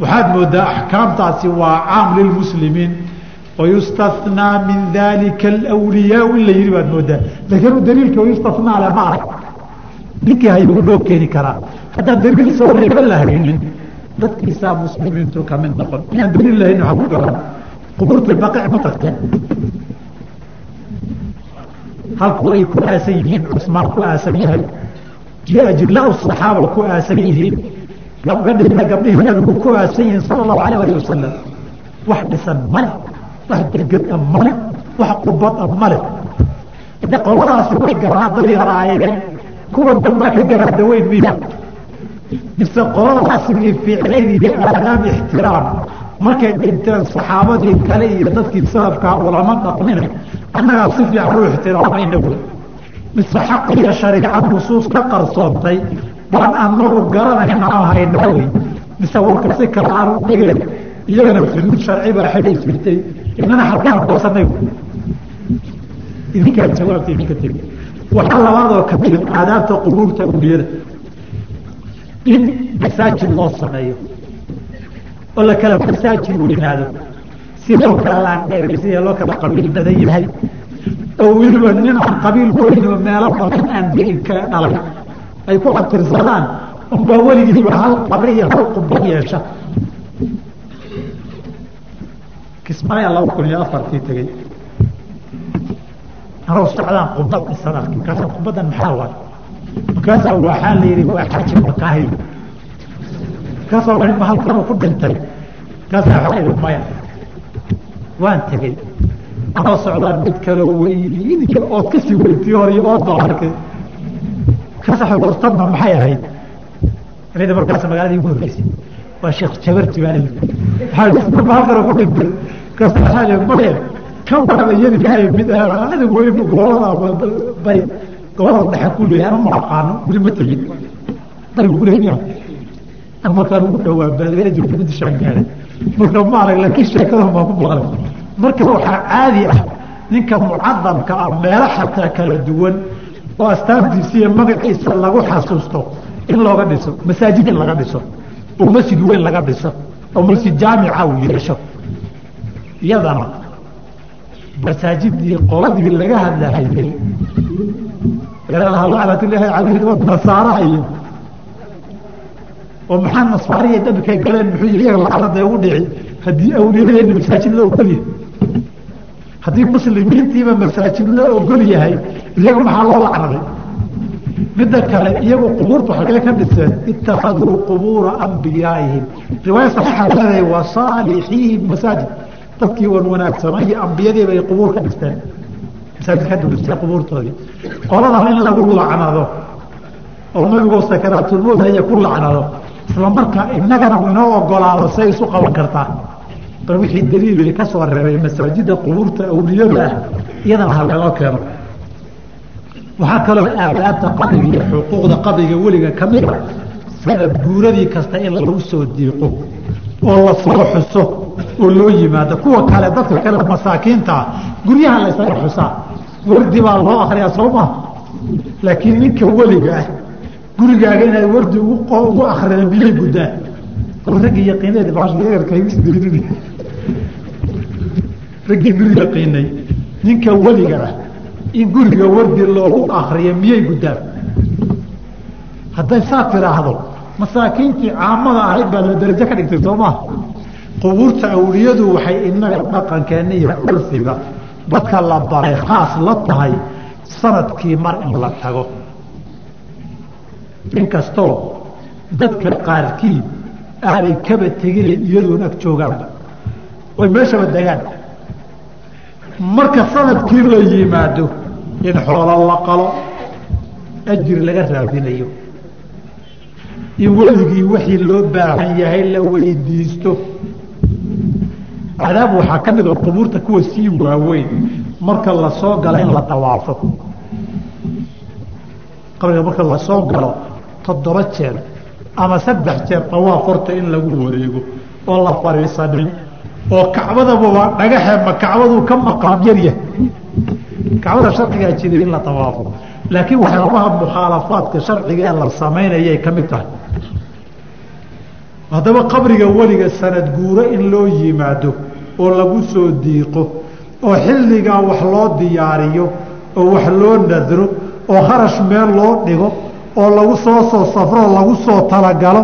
waxaad moodaa axkaamtaasi waa caam lilmuslimiin wayustathnaa min dalika alwliyaa in la yihi baad moodaa. Laakiin daliilka wayustathnaa le ma ninkii hayuu noo keeni karaa. Haddaan daliil soo reeba lahaynin dadkiisaa muslimiintu ka mid noqon. Inaan daliil lahayn waxaa ku garan. Qubuurta baqic ma tagteen halku ay ku aasan yihiin cusmaan ku aasan yahay. Iyo ajilaa saxaaba ku aasan yihiin gabdhihina gabdhihii nabigu ku aasan yihiin sala allahu alayh alih wasalam wax dhisan male wax degeda male wax qubada male de qoladaasi way garaadadii haraayeen kuwan dambaa ka garaada weyn miya mise qoladaasi way fiicnaydii aadaab ixtiraam markay dhinteen saxaabadii kale iyo dadkii salafkaa ulama dhaqmina annagaa si fiican u ixtiraamayna mise xaq iyo shariicad nusuus ka qarsoontay waan anagu garanayna mise warka si kale aan u dhigeen iyagana xuduud sharci baa xidhay jirtay inana halkaan goosanay idinkaa jawaabta idinka tegi. Waxaa labaadoo ka mid aadaabta qubuurta uliyada in masaajid loo sameeyo oo la kala masaajid weynaado si loo kala laandheer sida loo kala qabiil badan yahay oo weliba nin aan qabiil weyn meelo badan aan degin kala dhalay ay ku abtirsadaan unbaa weligiiba hal qabri iyo hal qubo yeesha. Kismaayaa laba kun iyo afartii tegey. Anoo socdaan qubad dhisan arkay. Markaasa qubadan maxaa waay? Markaasaa waxaa la yidhi waa xaji makaahi markaasaa waa ma halkanoo ku dhintay. Markaasaa yidhi maya. Waan tegey. Anoo socdaan mid kale weyniga ood ka sii weytii hor iyo ood baa arkay wartadna maxay ahayd? Anida markaas magaaladii ugu horreysay. Waa sheekh jabarti baa layidhi gobollada dhexe ku leeyahay ama ma aqaano? Weli ma tegin barigu ku leeyahay. An markaan ugu dhawaa baadiyada jirta mid shaangaaday marka ma arag laakiin sheekada baan ku maqlay marka waxaa caadi ah ninka mucadamka ah meelo xataa kala duwan oo astaantiisa iyo magaciisa lagu xasuusto in looga dhiso masaajid in laga dhiso oo masjid weyn laga dhiso oo masjid jaamica uu yeesho. Iyadana masaajidii qoladii laga hadlahayay lacnatullaahi calayhi nasaaraha iyo oo maxaa nasaariya dabkay galeen muxuu yihi iyaga lacnada ugu dhici haddii awliyadeena masaajid ogol yahay haddii muslimiintiiba masaajid la ogol yahay iyaga maxaa loo lacnaday midda kale iyagu qubuurta xagee ka dhiseen ittakhaduu qubuura ambiyaaihim. Riwaaya saxiixa leedahay wa saalixiihim masaajid. Dadkii wan wanaagsanaa iyo ambiyadii bay qubuur ka dhisteen masaajid ka dhigtay qubuurtoodii. Qoladan in lagu lacnado oo nabigu sakaraatulmowt haya ku lacnado. Isla markaa innagana inoo ogolaado say isu qaban kartaa bal wixii daliilay ka soo reebay masaajida qubuurta awliyada ah iyadana ha loo keeno. Waxaa kaloo aadaabta qabriga iyo xuquuqda qabriga weliga ka mid a sanad guuradii kasta in lagu soo diiqo oo la soo xuso oo loo yimaado. Kuwa kale dadka kale masaakiintaa guryaha la ysaga xusaa wardi baa loo akriyaa soo maa laakiin ninka weliga ah gurigaaga inaad wardi ugu akrida miyay guddaan raggii yaqiineed baarkaysdirin raggii guri yaqiinay ninka weliga ah in guriga wardi loogu akriyo miyay guddaan? Hadday saa tiraahdo masaakiintii caamada ahayd baad la darajo ka dhigtay soo maa qubuurta awliyadu waxay inaga dhaqankeena iyo curfiga dadka la baray khaas la tahay sannadkii mar in la tago. Inkastoo dadka qaarkii aanay kaba tegin iyadoon ag joogaanba oy meeshaba degaan marka sannadkii la yimaado in xoolo la qalo ajri laga raadinayo. In weligii wixii loo baahan yahay la weydiisto. Cadaab waxaa ka mid oo qubuurta kuwa sii waaweyn marka la soo galo in la dawaafo qabriga marka la soo galo toddoba jeer ama saddex jeer dawaaf horta in lagu wareego oo la fadhiisanin oo kacbadababa dhagaxe ma kacbaduu ka maqaam yaryah kacbada sharcigaa jiday in la dawaafo laakiin waxyaabaha mukhaalafaadka sharciga ee la samaynayay ka mid tahay. Haddaba qabriga weliga sanad guuro in loo yimaado oo lagu soo diiqo oo xilligaa wax loo diyaariyo oo wax loo nadro oo kharash meel loo dhigo oo lagu soo soo safro oo lagu soo talagalo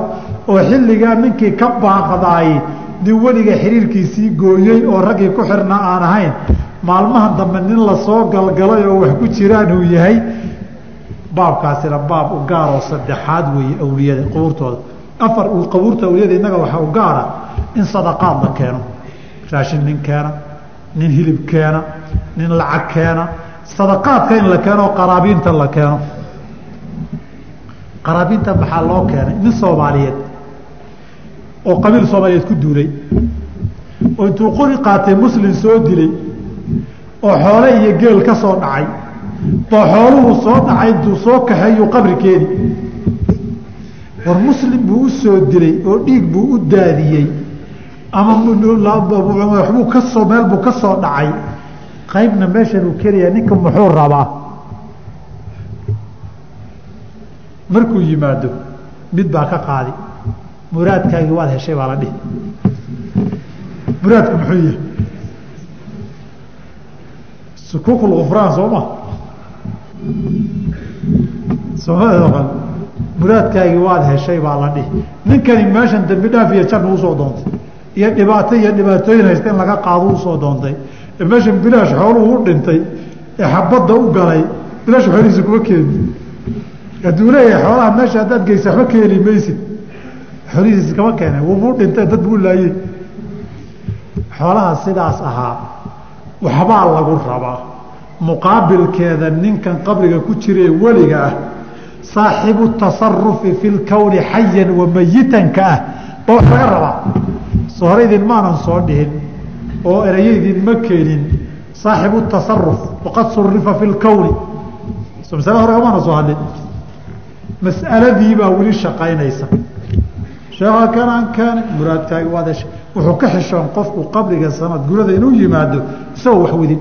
oo xilligaa ninkii ka baaqdaayey nin weliga xiriirkiisii gooyey oo raggii ku xirna aan ahayn maalmahan dambe nin la soo galgalay oo wax ku jiraan uu yahay baabkaasina baab u gaaroo saddexaad weeye awliyada qubuurtooda afar qabuurta awliyada innaga waxaa u gaara in sadaqaad la keeno raashin nin keena nin hilib keena nin lacag keena sadaqaadka in la keeno qaraabiinta la keeno. Qaraabiinta maxaa loo keenay? Nin soomaaliyeed oo qabiil soomaaliyeed ku duulay oo intuu qori qaatay muslim soo dilay oo xoole iyo geel ka soo dhacay boo xooluhu soo dhacay intuu soo kaxeeyuu qabri keeni war muslim buu u soo dilay oo dhiig buu u daadiyey ama waxbuu ka soo meel buu ka soo dhacay. Qaybna meeshan uu keliya ninka muxuu rabaa? Markuu yimaado mid baa ka qaadi muraadkaagii waad heshay baa la dhihi. Muraadku muxuu yahay? Sukuukul kufraan soo ma? Sooma waad heshay baa la dhihi. Ninkani meeshan dambi dhaaf iyo janna u soo doontay iyo dhibaato iyo dhibaatooyin haysta in laga qaado u soo doontay ee meeshan bilaash xooluhu u dhintay ee xabadda u galay bilaash xoolihiisa kuma keeni hadduu leeyahay xoolaha meesha haddaad geysa waxba ka heli maysid xoolihiisa kama keene wubuu dhintay dad buu laayey xoolaha sidaas ahaa waxbaa lagu rabaa muqaabilkeeda ninkan qabriga ku jiraee weliga ah saaxibu tasarufi fi lkowni xayan wa ah ba wax laga rabaa soo maanan soo dhihin oo erayo idinma keenin saaxibu tasaruf waqad surifa fi lkowni so masale hore kamaana soo hadlin. Mas'aladiibaa weli shaqaynaysa sheekha kanaan keene muraadkaagi waad heshay. Wuxuu ka xishoon qofku qabriga sanad gurada inuu yimaado isagoo wax wedin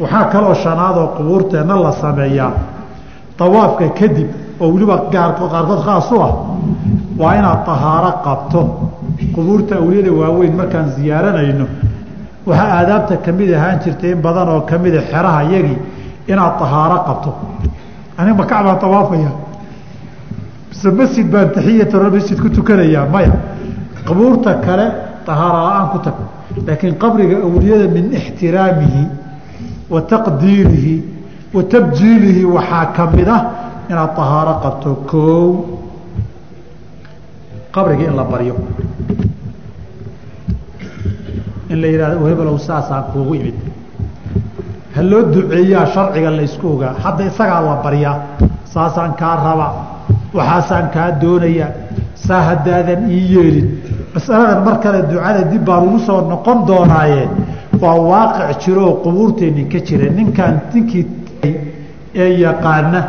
waxaa kaloo shanaadoo qubuurteenna la sameeyaa. Dawaafka kadib oo weliba qaarkood khaas u ah waa inaad tahaaro qabto. Qubuurta awliyada waaweyn markaan ziyaaranayno waxaa aadaabta ka mid ahaan jirtay in badan oo kamida xeraha yagii inaad tahaaro qabto. Aniga makac baan tawaafaya mise masjid baan taxiyata masjid ku tukanayaa maya. Qubuurta kale tahaaro la'aan ku tag laakiin qabriga awliyada min ixtiraamihi wa taqdiirihi wa tabjiilihi waxaa ka mid ah inaad tahaaro qabto koow qabriga in la baryo. In la yidhahdo hebelow saasaan kuugu imid. Ha loo duceeyaa sharciga la ysku ogaa. Hadda isagaa la baryaa saasaan kaa rabaa waxaasaan kaa doonayaa saa haddaadan ii yeelin. Masaladan mar kale ducada dib baan ugu soo noqon doonaaye waa waaqic jiro oo qubuurteenni ka jira. Ninkaan ninkii ee yaqaana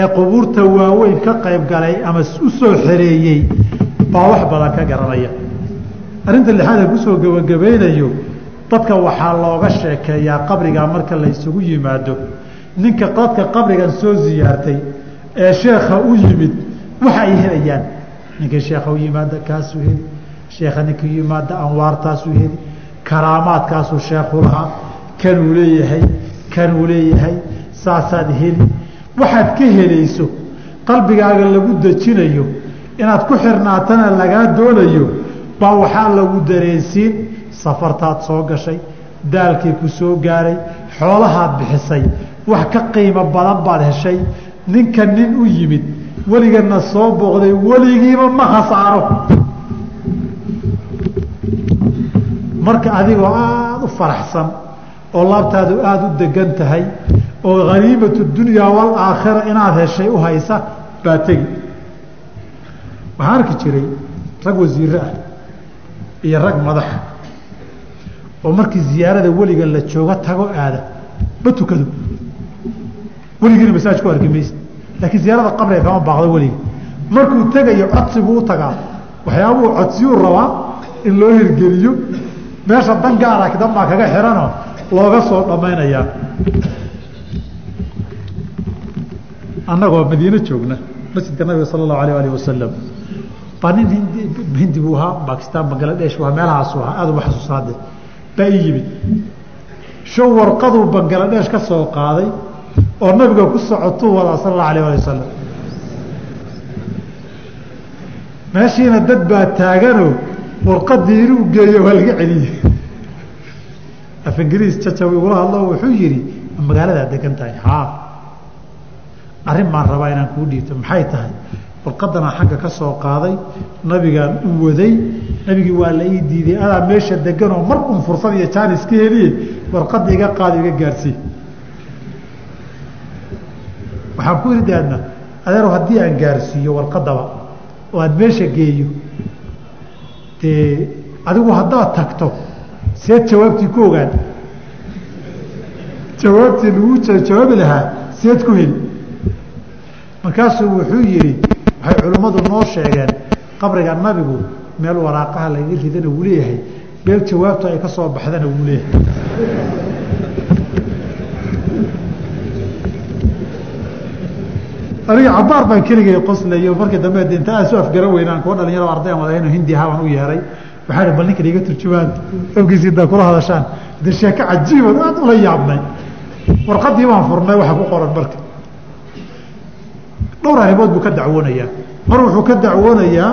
ee qubuurta waaweyn ka qayb galay ama u soo xereeyey baa wax badan ka garanaya. Arrinta lixaada ku soo gebagabaynayo dadka waxaa looga sheekeeyaa qabrigaa marka la isugu yimaado. Ninka dadka qabrigan soo ziyaartay ee sheekha u yimid waxa ay helayaan. Ninkii sheekha u yimaada kaasuu heli sheekha ninkii u yimaada anwaartaasuu heli karaamaadkaasuu sheekhu lahaa kanuu leeyahay kanuu leeyahay saasaad heli. Waxaad ka helayso qalbigaaga lagu dejinayo inaad ku xirnaatana lagaa doonayo baa waxaa lagu dareensiin. Safartaad soo gashay daalkii ku soo gaaray xoolahaad bixisay wax ka qiimo badan baad heshay ninka nin u yimid weligana soo booqday weligiiba ma khasaaro. Marka adigoo aada u faraxsan oo laabtaadu aada u degan tahay oo haniimatu dunyaa walaakhira inaad heshay u haysa baa tegi. Waxaan arki jiray rag wasiire ah iyo rag madaxa oo markii ziyaarada weliga la jooga tago aada ma tukado weligiina masaaj ku arki maysa laakiin ziyaarada qabriga kama baaqdo weliga markuu tegayo codsi buu u tagaa. Waxyaabuu codsiyuu rabaa in loo hirgeliyo. Meesha dan gaara dan baa kaga xiranoo looga soo dhammaynayaa annagoo madiine joogna masjidka nabiga sala allahu alayh alih wasalam baa nin hindi buu ahaa bakistan bangaladesh waa meelahaasu ahaa. Aada uma xasuusaade baa ii yimid. Show warqaduu bangaladesh ka soo qaaday oo nabiga ku socotuu wadaa sala allahu alayh ali wasalam meeshiina dad baa taaganoo warqadii inuu geeyo waa laga celiyey af ingiriis jajaw igula hadlo wuxuu yihi magaaladaa degan tahay. Haa arrin baan rabaa inaan kuu dhiibto maxay tahay? Warqadanaa xagga ka soo qaaday nabigaan u waday nabigii waa la ii diiday adaa meesha deganoo mar un fursad iyo jaanis ka heliye warqadda iga qaado iga gaarsii waxaan ku ihi daadna adeero haddii aan gaarsiiyo warqadaba oo aada meesha geeyo dee adigu haddaad tagto seed jawaabtii ku ogaan. Jawaabtii lagu jawaabi lahaa seed ku heli markaasuu wuxuu yihi waxay culimmadu noo sheegeen qabriga nabigu meel waraaqaha laga ridana wuu leeyahay meel jawaabtu ay ka soo baxdana wuu leeyahay aniga cabaar baan keligay qoslayo markii dambe de inta aan soo afgaran weynaan kuwa dhalinyaro ardayan wadahayno hindi ahaa baan u yeeray waxaa bal ninkan iga turjumaan. Afkiisi intaa kula hadashaan de sheeko cajiiban aad ula yaabnay. Warqadii baan furnay waxa ku qoran marka. Dhowr arrimood buu ka dacwoonayaa. Mar wuxuu ka dacwoonayaa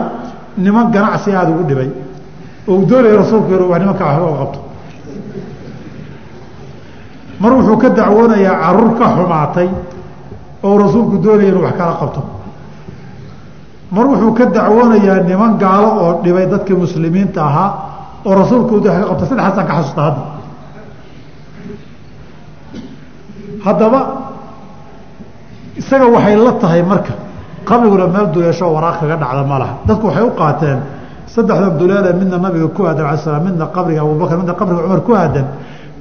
niman ganacsi aada ugu dhibay. Oo uu doonaya rasuulku wax nimanka waxba u qabto. Mar wuxuu ka dacwoonayaa carruur ka xumaatay oo rasuulku doonaya inuu wax kala qabto. Mar wuxuu ka dacwoonayaa niman gaalo oo dhibay dadkii muslimiinta ahaa oo rasuulku wax ka qabto saddexaasaan ka xasuusta hadda. Haddaba isaga waxay la tahay marka qabriguna meel duleesho waraaq kaga dhacda ma laha. Dadku waxay u qaateen saddexda duleele midna nabiga ku aadan ala slam midna qabriga abubakar midna qabriga cumar ku aadan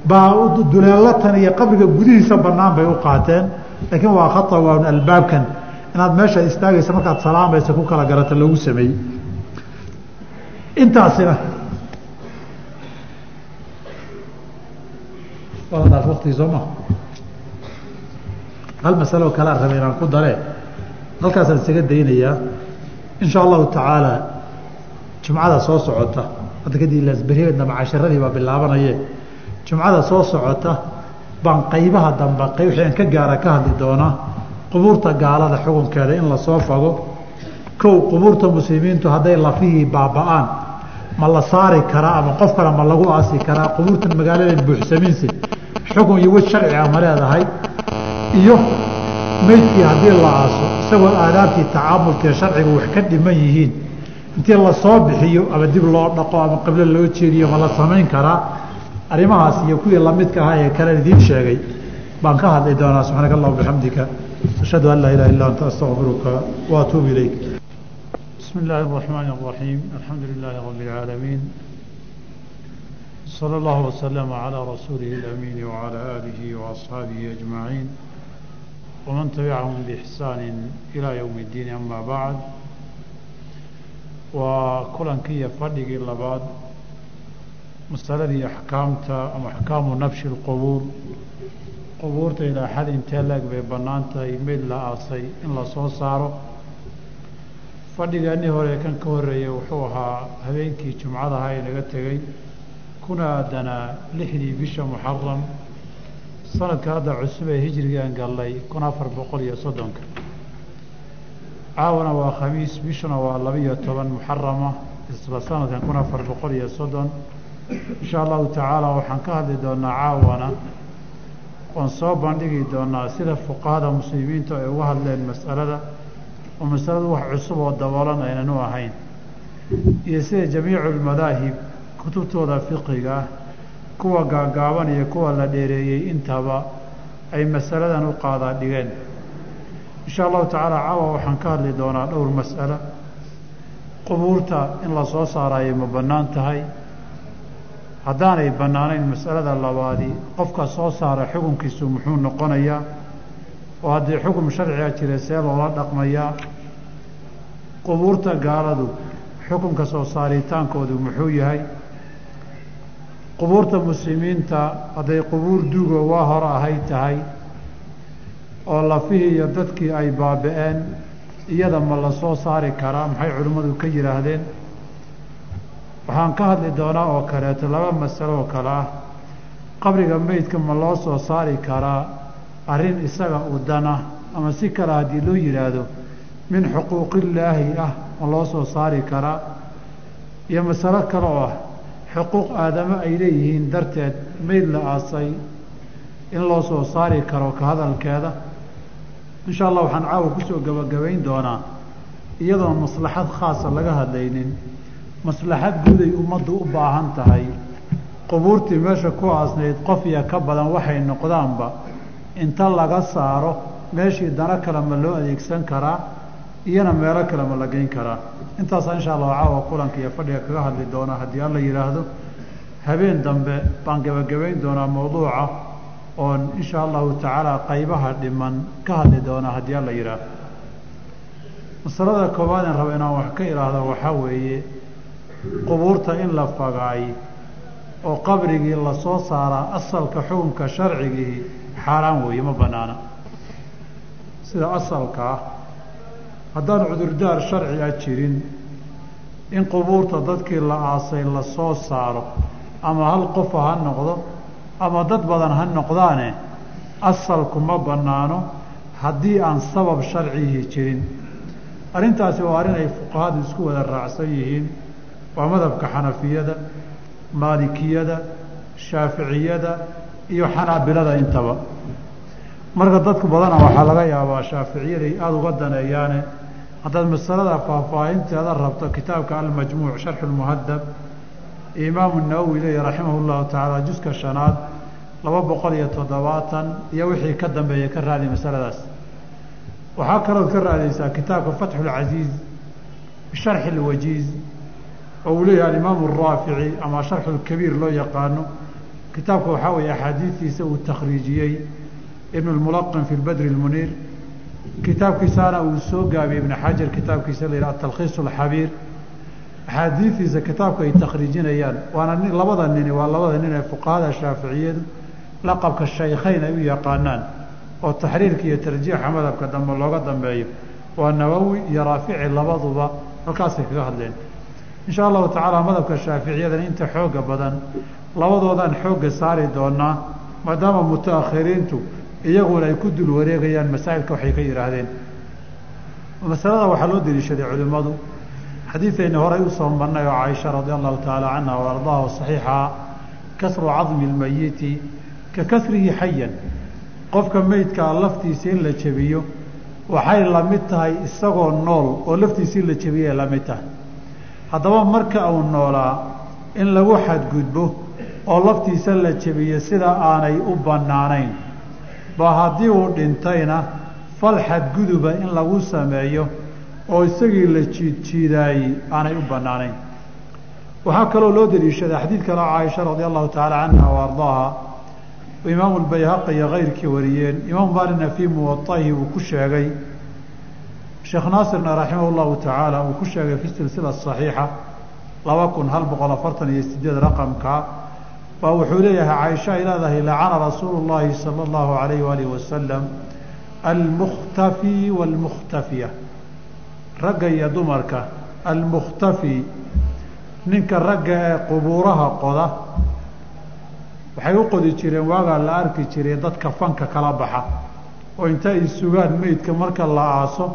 baa duleelatan iyo qabriga gudihiisa banaan bay u qaateen laakiin waa khata waa albaabkan. Inaad meesha istaagaysa markaad salaamaysa ku kala garata loogu sameeyey. Intaasina. Dhaaf waktigii soo hal masalo kalea rabay inaan ku daree halkaasaan isaga daynayaa. In sha allahu tacaala jumcada soo socota. Hadda kadib lasberiednaba casharadii baa bilaabanaye. Jumcada soo socota baan qaybaha dambe aan ka gaara ka hadli doonaa qubuurta gaalada xukunkeeda in la soo fago kow qubuurta muslimiintu hadday lafihii baaba-aan ma la saari karaa ama qof kale ma lagu aasi karaa qubuurtan magaalada buuxsamiinse xukun iyo wej sharciga ma leedahay. Iyo meydkii haddii la aaso isagoo aadaabtii tacaamulkee sharciga wax ka dhiman yihiin. Intii la soo bixiyo ama dib loo dhaqo ama qiblo loo jeediyo ma la samayn karaa arrimahaas iyo kuwii lamidka ahaa ee kale idiin sheegay baan ka hadli doonaa subxaanaka allah bixamdika ashhadu an laa ilaha illa anta astaqfiruka wa atuubu ilayk بسم الله الرحمن الرحيم الحمد لله رب العالمين صلى الله وسلم على رسوله الأمين وعلى آله وأصحابه أجمعين ومن تبعهم بإحسان إلى يوم الدين أما بعد وكلن كي masaladii axkaamta ama axkaamu nafshi lqubuur qubuurta ilaa xad intee leeg bay bannaan tahay mid la aasay in la soo saaro. Fadhigeennii hore kan ka horreeyey wuxuu ahaa habeenkii jumcadaha inaga tegey kuna aadanaa lixdii bisha muxaram sanadka hadda cusub ee hijirigaan gallay kun afar boqol iyo soddonka. Caawana waa khamiis bishuna waa labaiyo toban muxarama isla sanadkan kun afar boqol iyo soddon insha allahu tacaala waxaan ka hadli doonaa caawana. Oon soo bandhigi doonaa sida fuqahada muslimiintu ay uga hadleen mas'alada oo masaladu wax cusub oo daboolan aynan u ahayn. Iyo sida jamiicu lmadaahib kutubtooda fiqiga ah kuwa gaagaaban iyo kuwa la dheereeyey intaba ay masaladan u qaadaa dhigeen. Insha allahu tacaala caawa waxaan ka hadli doonaa dhowr mas'alo qubuurta in la soo saarayo ma bannaan tahay haddaanay bannaanayn mas'alada labaadi qofka soo saara xukunkiisu muxuu noqonayaa? Oo haddii xukum sharciga jira see loola dhaqmayaa? Qubuurta gaaladu xukunka soo saaritaankoodu muxuu yahay? Qubuurta muslimiinta hadday qubuur duugo waa hore ahay tahay oo lafihii iyo dadkii ay baaba-een iyada ma la soo saari karaa? Maxay culimmadu ka yidhaahdeen waxaan ka hadli doonaa oo kaleeto laba masalo oo kale ah. Qabriga meydka ma loo soo saari karaa? Arrin isaga udana ama si kale haddii loo yidhaahdo min xuquuqillaahi ah ma loo soo saari karaa? Iyo masalo kale oo ah xuquuq aadamo ay leeyihiin darteed meyd la aasay in loo soo saari karo ka hadalkeeda? Insha allah waxaan caawa ku soo gebagabayn doonaa iyadoon maslaxad khaasa laga hadlaynin maslaxad guuday ummaddu u baahan tahay. Qubuurtii meesha ku aasnayd qof iyo ka badan waxay noqdaanba inta laga saaro meeshii dano kale ma loo adeegsan karaa iyona meelo kale ma la geyn karaa. Intaasaa insha allahu caawa kulanka iyo fadhiga kaga hadli doonaa haddii alla yidhaahdo habeen dambe baan gebagabayn doonaa mawduuca oon insha allahu tacaala qaybaha dhiman ka hadli doonaa haddii alla yidhaahdo masalada koowaad en raba inaan wax ka idhaahdo waxaa weeye qubuurta in la fagaay oo qabrigii la soo saaraa asalka xukunka sharcigii xaaraan weeye ma banaana sida asalka ah haddaan cudurdaar sharci a jirin in qubuurta dadkii la aasay la soo saaro ama hal qofa ha noqdo ama dad badan ha noqdaane asalku ma bannaano haddii aan sabab sharcigii jirin. Arrintaasi waa arrin ay fuqahadu isku wada raacsan yihiin waa madhabka xanafiyada maalikiyada shaaficiyada iyo xanaabilada intaba. Marka dadku badana waxaa laga yaabaa shaaficiyaday aada uga daneeyaane. Haddaad masalada faahfaahinteeda rabto kitaabka almajmuuc sharxu lmuhadab imaamu nawowi leeya raximah llahu tacaala juska shanaad laba boqol iyo toddobaatan iyo wixii ka dambeeya ka raadi masaladaas. Waxaa kalood ka raadaysaa kitaabka fatxu lcasiiz bisharxi lwajiiz oo uu leeyahay alimaamu araafici ama sharxu lkabiir loo yaqaano. Kitaabka waxaa weeye axaadiistiisa uu takhriijiyey ibn lmulaqin fi lbadri lmuniir kitaabkiisaana uu soo gaabiyey ibn xajar kitaabkiisa la yidhaha atalkhiis alxabiir axaadiistiisa kitaabka ay takhriijinayaan waana labada nini waa labada nin ee fuqahada shaaficiyadu laqabka shaykhayn ay u yaqaanaan oo taxriirka iyo tarjiixa madhabka dambe looga dambeeyo. Waa nawowi iyo raafici labaduba halkaasay kaga hadleen insha allahu tacaala madhabka shaaficiyadan inta xooga badan labadoodaan xoogga saari doonaa maadaama mutaakhiriintu iyaguna ay ku dul wareegayaan masaa'ilka waxay ka yidhaahdeen masalada waxaa loo deliishaday culimmadu. Xadiidayni horay u soo marnay oo caaisha radia allahu tacaala canha wa ardaahu saxiixa kasru cadmi lmayiti ka kasrihi xayan qofka meydkaa laftiisa in la jebiyo waxay la mid tahay isagoo nool oo laftiisa in la jebiyay la mid tahay haddaba marka uu noolaa in lagu xadgudbo oo laftiisa la jebiyo sida aanay u bannaanayn. Ba haddii uu dhintayna fal xadguduba in lagu sameeyo oo isagii la jiidjiidaayey aanay u bannaanayn. Waxaa kaloo loo daliishaday xadiid kaleo caaisha radia allahu tacaala canha wa ardaaha. Imaamu lbayhaqi iyo keyrkii wariyeen. Imaamu maalina fii muwaahi uu ku sheegay sheekh naasirna raximah llahu tacaala uu ku sheegay fi silsila saxiixa laba kun hal boqol afartan iyo sideed raqamka baa wuxuu leeyahay caaisha ay leedahay lacana rasuulu llaahi sala allahu alayh waalihi wasalam almukhtafi waalmukhtafiya ragga iyo dumarka almukhtafi ninka ragga ee qubuuraha qoda waxay u qodi jireen waagaa la arki jiray dadka fanka kala baxa oo inta sugaan meydka marka la aaso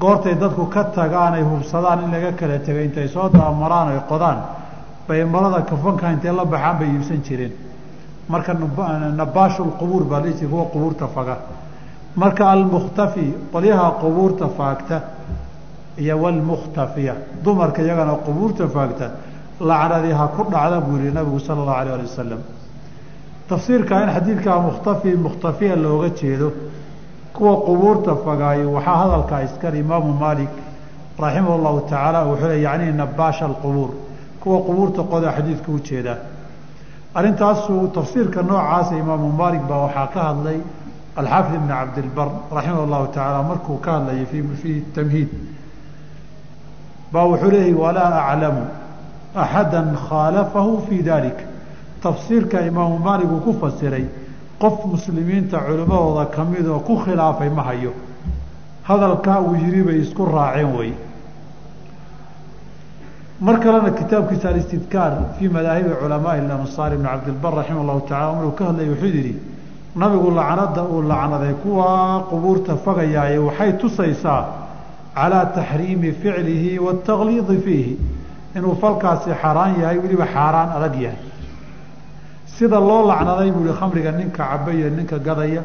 goortay dadku ka tagaan ay hubsadaan in laga kala tegay intay soo daamaraan ay qodaan bay marada kafanka intay la baxaan bay iibsan jireen. Marka nabaashulqubuur baa jira kuwa qubuurta faga. Marka almukhtafi qolyaha qubuurta faagta iyo walmukhtafiya dumarka iyagana qubuurta faagta lacnadii ha ku dhacda buu yihi nabigu sala allahu alayh ali wasalam tafsiirka in xadiidkaa mukhtafi mukhtafiya looga jeedo kuwa qubuurta fagaayo. Waxaa hadalkaa iskale imaamu maalik raximah llahu tacaala wuxuu le yacni nabaasha alqubuur. Kuwa qubuurta qoda xadiidka u jeedaa arrintaasuu tafsiirka noocaasa imaamu maalik baa waxaa ka hadlay alxaafid ibn cabdilbar raximah llahu tacaala markuu ka hadlayay fii tamhiid. Baa wuxuu leeyahy walaa aclamu axada khaalafahu fii dalik tafsiirka imaamu maalik uu ku fasiray qof muslimiinta culimmadooda ka mid oo ku khilaafay ma hayo. Hadalkaa uu yidhi bay isku raaceen wey mar kalena kitaabkiisa alistidkaar fii madaahibi culamaai alamsaar ibn cabdilbar raximah llahu tacala maruu ka hadlayay wuxuu yidhi nabigu lacnada uu lacnaday kuwa qubuurta fagayaaye waxay tusaysaa calaa taxriimi ficlihi waataqliidi fiihi. Inuu falkaasi xaaraan yahay weliba xaaraan adag yahay sida loo lacnaday buu yihi khamriga ninka caba iyo ninka gadaya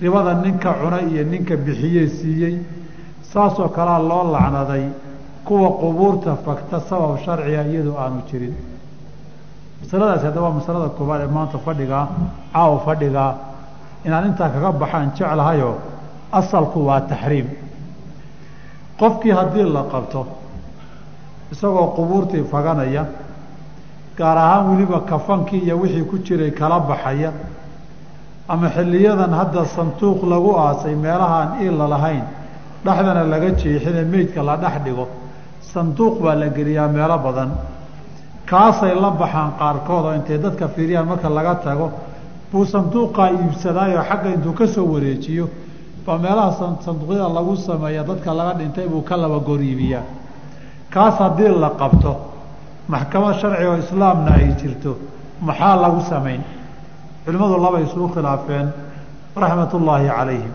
ribada ninka cuna iyo ninka bixiye siiyey saasoo kalea loo lacnaday kuwa qubuurta fagta sabab sharciga iyadoo aanu jirin. Masaladaasi haddaba waa masalada koobaad ee maanta fadhigaa caawa fadhigaa inaan intaa kaga baxaan jeclahayoo asalku waa taxriim. Qofkii haddii la qabto isagoo qubuurtii faganaya gaar ahaan weliba kafankii iyo wixii ku jiray kala baxaya ama xilliyadan hadda sanduuq lagu aasay meelahaan iilla lahayn dhexdana laga jeexine meydka la dhex dhigo sanduuq baa la geliyaa meelo badan. Kaasay la baxaan qaarkood oo intay dadka fiiriyaan marka laga tago buu sanduuqaa iibsadaayoo xagga intuu ka soo wareejiyo baa meelaha sanduuqyada lagu sameeya dadka laga dhintay buu ka laba goor iibiyaa. Kaas haddii la qabto maxkamad sharci oo islaamna ay jirto maxaa lagu samayn culimmadu labay isuu khilaafeen raxmat ullaahi calayhim.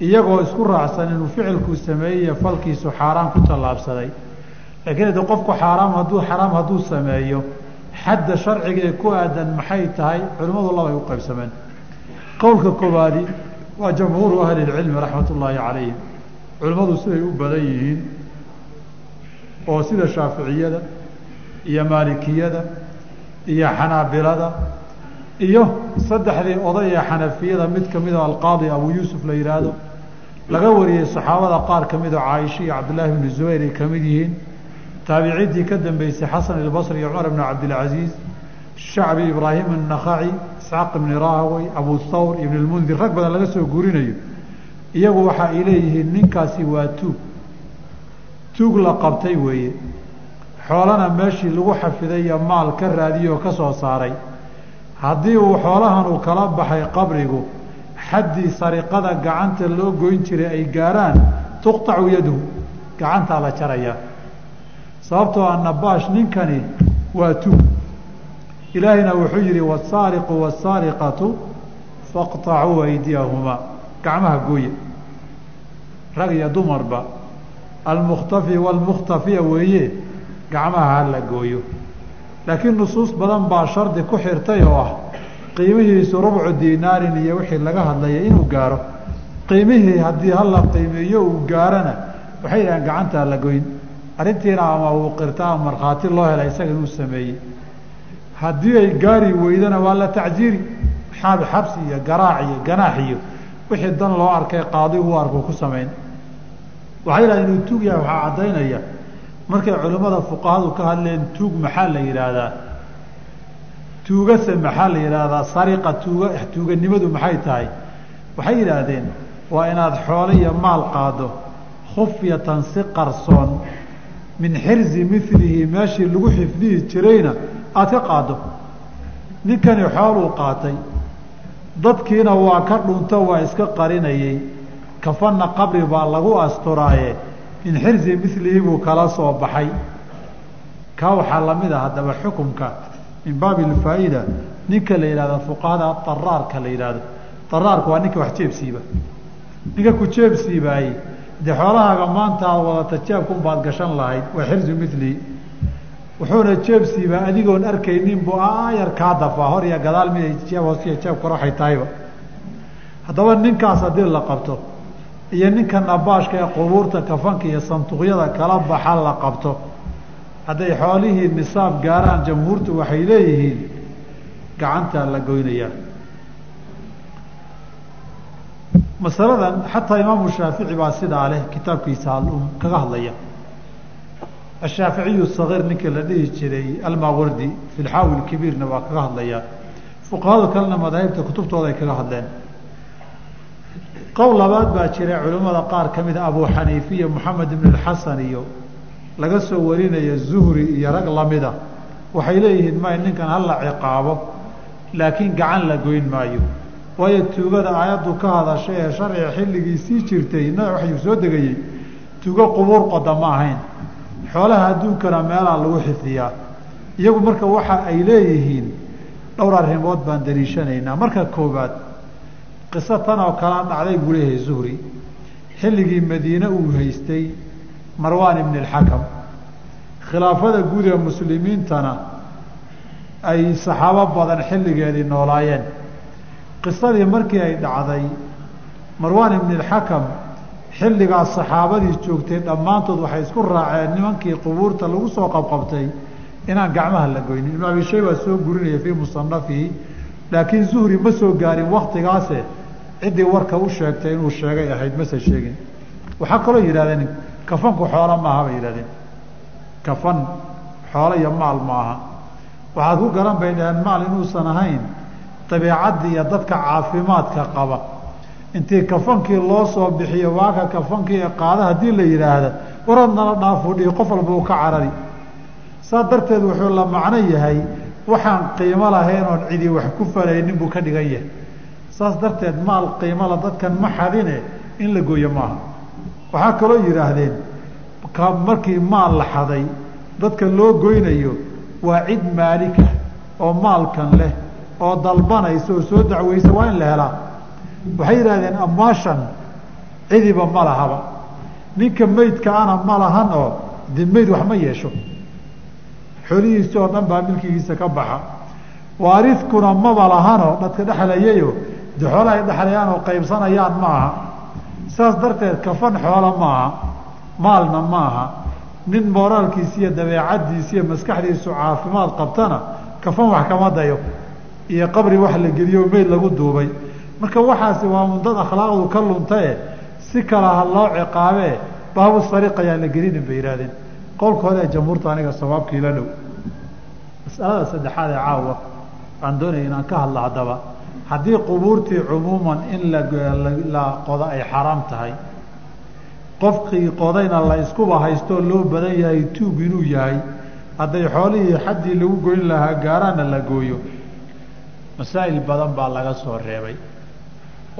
Iyagoo isku raacsan inuu ficilkuu sameeyey falkiisu xaaraan ku tallaabsaday. Laakiin hade qofku xaaraam hadduu xaraam hadduu sameeyo xadda sharciga ee ku aadan maxay tahay? Culimmadu labay u qaybsameen. Qowlka koowaadi waa jamhuuru ahli lcilmi raxmat ullaahi calayhim. Culimmadu siday u badan yihiin oo sida shaaficiyada iyo maalikiyada iyo xanaabilada iyo saddexdii oday ee xanafiyada mid kamida alqaadi abu yuusuf la yihaahdo laga wariyey saxaabada qaar ka mid oo caaisha iyo cabdillaahi bni zubayr ay ka mid yihiin. Taabiciintii ka dambeysay xasan ilbasri iyo cumar bn cabdilcaziiz shacbi ibraahim annakhaci isxaaq ibni rahawey abu thawr ibn lmundir rag badan laga soo guurinayo. Iyagu waxa ay leeyihiin ninkaasi waa tuug. Tuug la qabtay weeye xoolana meeshii lagu xafiday iyo maal ka raadiyey oo ka soo saaray. Haddii uu xoolahan uu kala baxay qabrigu xaddii sariqada gacanta loo goyn jiray ay gaarhaan tuqtacu yaduhu gacantaa la jarayaa sababtoo a nabaash ninkani waa tuug ilaahayna wuxuu yihi wasaariqu wasaariqatu faqطacuu aydiyahumaa. Gacmaha gooya rag iyo dumarba. Almukhtafi waalmukhtafiya weeye gacmaha hala gooyo. Laakiin nusuus badan baa shardi ku xirtay oo ah qiimihiisu rubcu dinaarin iyo wixii laga hadlaya inuu gaaro. Qiimihii haddii hala qiimeeyo uu gaarana waxay yidhahaan gacanta la goyn. Arrintiina ama uu qirta ama markhaati loo hela isaga inuu sameeyey. Haddii ay gaari weydana waa la tacjiiri. Xaabi xabsi iyo garaac iyo ganaax iyo wixii dan loo arkay qaadi u arku ku samayn. Waxay yidhaha inuu tuug yahay waxaa caddaynaya markay culimmada fuqahadu ka hadleen tuug maxaa la yidhaahdaa? Tuugase maxaa la yidhaahdaa? Sariqa tuuga tuuganimadu maxay tahay? Waxay yidhaahdeen waa inaad xoolo iyo maal qaado khufyatan si qarsoon min xirzi milihi meeshii lagu xifdihi jirayna aada ka qaado ninkani xooluu qaatay. Dadkiina waa ka dhunto waa iska qarinayey. Kafanna qabri baa lagu asturaaye min xirzi milihi buu kala soo baxay. Kaa waxaa la mid a haddaba xukumka min baabi alfaa'ida ninka la yidhahdo fuqahada daraarka la yidhaahdo. Daraarka waa ninka wax jeebsiiba ninka ku jeebsiibaayey dee xoolahaaga maanta aad wadata jeebkun baad gashan lahayd waa xirzu milihi wuxuuna jeebsiibaa adigoon arkaynin buu aayar kaa dafaa hor iyo gadaal miday jeeb hoos iyo jeeb kor waxay tahayba. Haddaba ninkaas haddii la qabto iyo ninka nabaashka ee qubuurta kafanka iyo sanduuqyada kala baxa la qabto. Hadday xoolihii nisaab gaaraan jamhuurtu waxay leeyihiin gacantaa la goynayaa. Masaladan xataa imaamu shaafici baa sidaa leh kitaabkiisa alum kaga hadlaya. Ashaaficiyu sagiir ninkii la dhihi jiray almawardi fi lxaawi kabiirna waa kaga hadlayaa fuqahada kalena madaahibta kutubtooda ay kaga hadleen qowl labaad baa jira culimmada qaar ka mida abu xaniifa iyo moxamed ibn alxasan iyo laga soo warinaya zuhri iyo rag lamida waxay leeyihiin may ninkan hala ciqaabo laakiin gacan la goyn maayo. Waayo tuugada aayaddu ka hadashay ee sharciga xilligii sii jirtay nabi waxyuu soo degayey tuugo qubuur qoda ma ahayn. Xoolaha adduunkana meelaa lagu xifdiyaa iyagu marka waxa ay leeyihiin dhowr arrimood baan daliishanaynaa marka koowaad qiso tan oo kalea dhacday buu leeyahay zuhri. Xilligii madiine uu haystay marwaan ibni alxakam khilaafada guud ee muslimiintana ay saxaabo badan xilligeedii noolaayeen. Qisadii markii ay dhacday marwaan ibni alxakam xilligaas saxaabadii joogtay dhammaantood waxay isku raaceen nimankii qubuurta lagu soo qabqabtay inaan gacmaha la goynin. Ibnu abi shayba soo gurinaya fii musanafihi laakiin zuhri ma soo gaarin waktigaase ciddii warka u sheegtay inuu sheegay ahayd mase sheegin. Waxaa kaloo yidhahdeen kafanku xoolo maaha bay yidhahdeen kafan xoolo iyo maal maaha. Waxaad ku garan bay dhaheen maal inuusan ahayn dabeecaddii iyo dadka caafimaadka qaba. Intii kafankii loo soo bixiyo waaka kafankii ee qaada haddii la yidhaahda warad nala dhaafuu dhihi qof walba uu ka carari. Saas darteed wuxuu la macno yahay waxaan qiimo lahayn oon cidi wax ku falaynin buu ka dhigan yahay saas darteed maal qiimola dadkan ma xadine in la gooyo maaha. Waxaa kaloo yidhaahdeen markii maal la xaday dadka loo goynayo waa cid maalika oo maalkan leh oo dalbanaysa oo soo dacweysa waa in la helaa. Waxay yidhahdeen amaashan cidiba ma lahaba. Ninka meydka ana ma lahan oo de meyd wax ma yeesho. Xoolihiisi oo dhan baa milkigiisa ka baxa. Waaridkuna maba lahanoo dadka dhexlayayo de xoola ay dhexlayaan oo qaybsanayaan ma aha saas darteed kafan xoolo maaha maalna maaha nin mooraalkiisi iyo dabeecaddiisi iyo maskaxdiisu caafimaad qabtana kafan wax kama dayo iyo qabri wax la geliyo meyd lagu duubay marka waxaasi waa mundad akhlaaqdu ka luntae si kala ha loo ciqaabee baabu sariiq ayaan la gelinin bay yidhahdeen qowlkooda jamhuurta aniga sawaabkii la dhow masalada saddexaad ee caawa aan doonaya inaan ka hadla haddaba haddii qubuurtii cumuuman in la qodo ay xaraam tahay qofkii qodayna la iskuba haystoo loo badan yahay tuug inuu yahay hadday xoolihii xaddii lagu goyn lahaa gaaraana la gooyo masaa'il badan baa laga soo reebay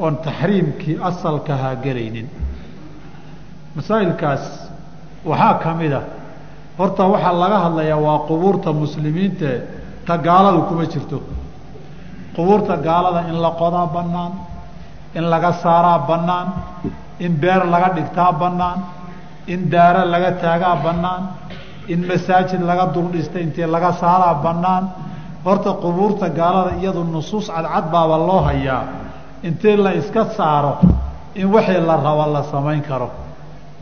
oon taxriimkii asalkahaa gelaynin. Masaa'ilkaas waxaa ka mid a horta waxaa laga hadlayaa waa qubuurta muslimiintae ta gaaladu kuma jirto qubuurta gaalada in la qodaa bannaan in laga saaraa bannaan in beer laga dhigtaa bannaan in daaro laga taagaa bannaan in masaajid laga duldhista intii laga saaraa bannaan. Horta qubuurta gaalada iyadu nusuus cadcad baaba loo hayaa. Intii la iska saaro in wixii la rabo la samayn karo.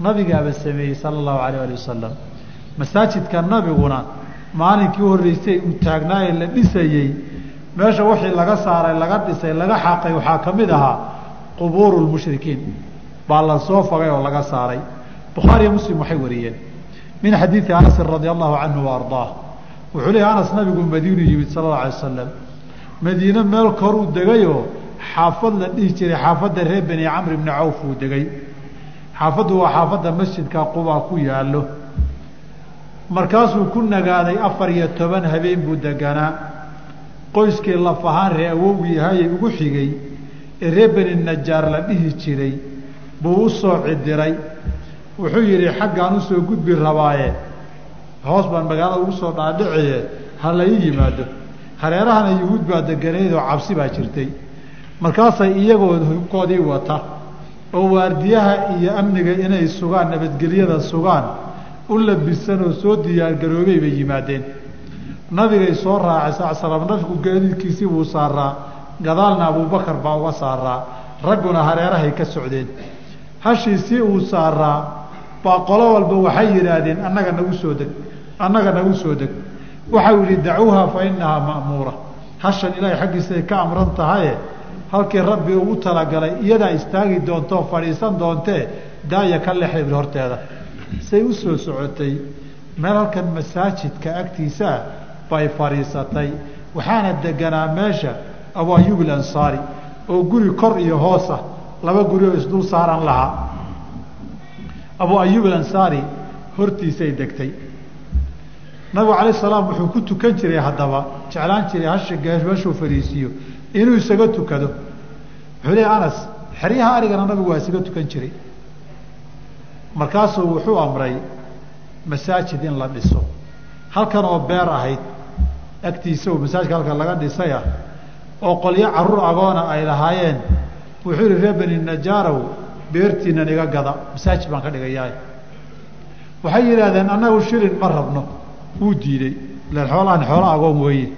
Nabigaaba sameeyey sala allahu alayh ali wasalam masaajidka nabiguna maalinkii horreysay uu taagnaaye la dhisayey meesha wixii laga saaray laga dhisay laga xaqay waxaa ka mid ahaa qubuuru lmushrikiin baa la soo fogay oo laga saaray. Bukhaariyo muslim waxay wariyeen. Min xadiidi anasin radia allahu canhu wa ardaah. Wuxuu leeyahy anas nabigu madiinu yimid sala alla alay wasalam madiine meel koruu degayoo xaafad la dhihi jiray xaafadda reer beni camr ibni cawf uu degay. Xaafaddu waa xaafadda masjidka qubaa ku yaallo. Markaasuu ku nagaaday afar iyo toban habeen buu deganaa qoyskii laf ahaan ree awowgii ahayey ugu xigay ee reer beni najaar la dhihi jiray buu u soo cidiray wuxuu yidhi xaggaan u soo gudbi rabaaye hoos baan magaalada ugu soo dhaadhiciye ha la ii yimaado. Hareerahana yuhuud baa deganeed oo cabsi baa jirtay. Markaasay iyagoo hubkoodii wata oo waardiyaha iyo amniga inay sugaan nabadgelyada sugaan u labisan oo soo diyaargaroobay bay yimaadeen nabigay soo raacay slam nabigu gaadiidkiisii buu saaraa gadaalna abuubakar baa uga saaraa ragguna hareerahay ka socdeen. Hashiisii uu saaraa baa qolo walba waxay yidhaahdeen annaga nagu soo deg annaga nagu soo deg. Waxau yihi dacuuha fa inahaa ma'muura. Hashan ilaahay xaggiisaay ka amran tahaye halkii rabbi ugu talagalay iyadaa istaagi doonto fadhiisan doontee daaya ka lexda horteeda. Say u soo socotay meel halkan masaajidka agtiisaa bay fadhiisatay waxaana deganaa meesha abu ayub alansaari oo guri kor iyo hoosa laba guri oo isdul saaran lahaa. Abu ayub alansaari hortiisay degtay. Nabigu calayh salaam wuxuu ku tukan jiray haddaba jeclaan jiray hasha meeshuu inuu isaga tukado. Wuxuu leeya anas xeryaha arigana nabigu waa isaga tukan jiray. Markaasuu wuxuu amray masaajid in la dhiso. Halkan oo beer ahayd agtiisa oo masaajidka halka laga dhisay ah oo qolyo carruur agoona ay lahaayeen wuxuu yihi reer beni najaarow beertiinan iga gada masaajid baan ka dhigayaa waxay yidhaahdeen annagu shilin ma rabno. Wuu diidey. Ilan xoolahan xoolo agoon weeye.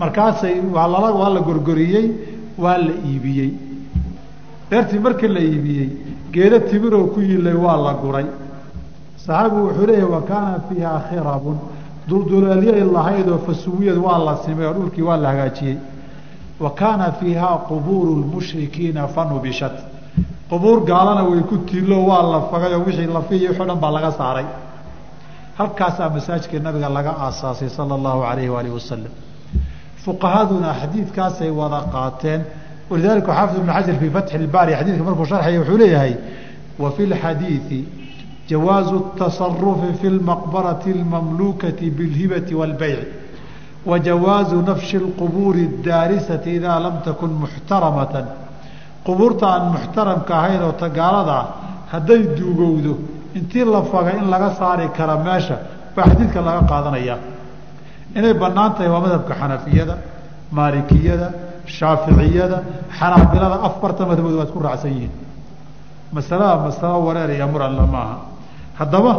Markaasay waa lala waa la gorgoriyey waa la iibiyey. Beertii markii la iibiyey geedo timiroo ku yilay waa la guray. Saxaabigu wuxuu leeyahy wa kaana fiiha khirabun dulduleelyay lahaydoo fasuwiyad waa la simay oo dhulkii waa la hagaajiyey wa kaana fiihaa qubuuru lmushrikiina fanubishat qubuur gaalana way ku tiilo waa la fagay oo wixii lafiiyo wixi o dhan baa laga saaray. Halkaasaa masaajidka nabiga laga aasaasay sala allahu alayhi waalihi wasalam fuqahaduna xadiidkaasay wada qaateen. Walidalika xaafid ibn xajar fii fatxi ilbaari xadiidka markuu sharxaya wuxuu leeyahay wa fi lxadiidi jawaazu tasarufi fi lmaqbarati almamluukati bilhibati wاlbeyci wa jawaazu nafshi اlqubuuri اdaarisati idaa lam takun muxtaramatan qubuurta aan muxtaramka ahayn oo tagaalada ah hadday duugowdo intii la fagay in laga saari kara meesha baa xadiidka laga qaadanaya inay banaan tahay waa madhabka xanafiyada maalikiyada shaaficiyada xanaabilada afarta madhabood waa isku raacsan yihiin masalada masalo wareer iyo muran lama aha haddaba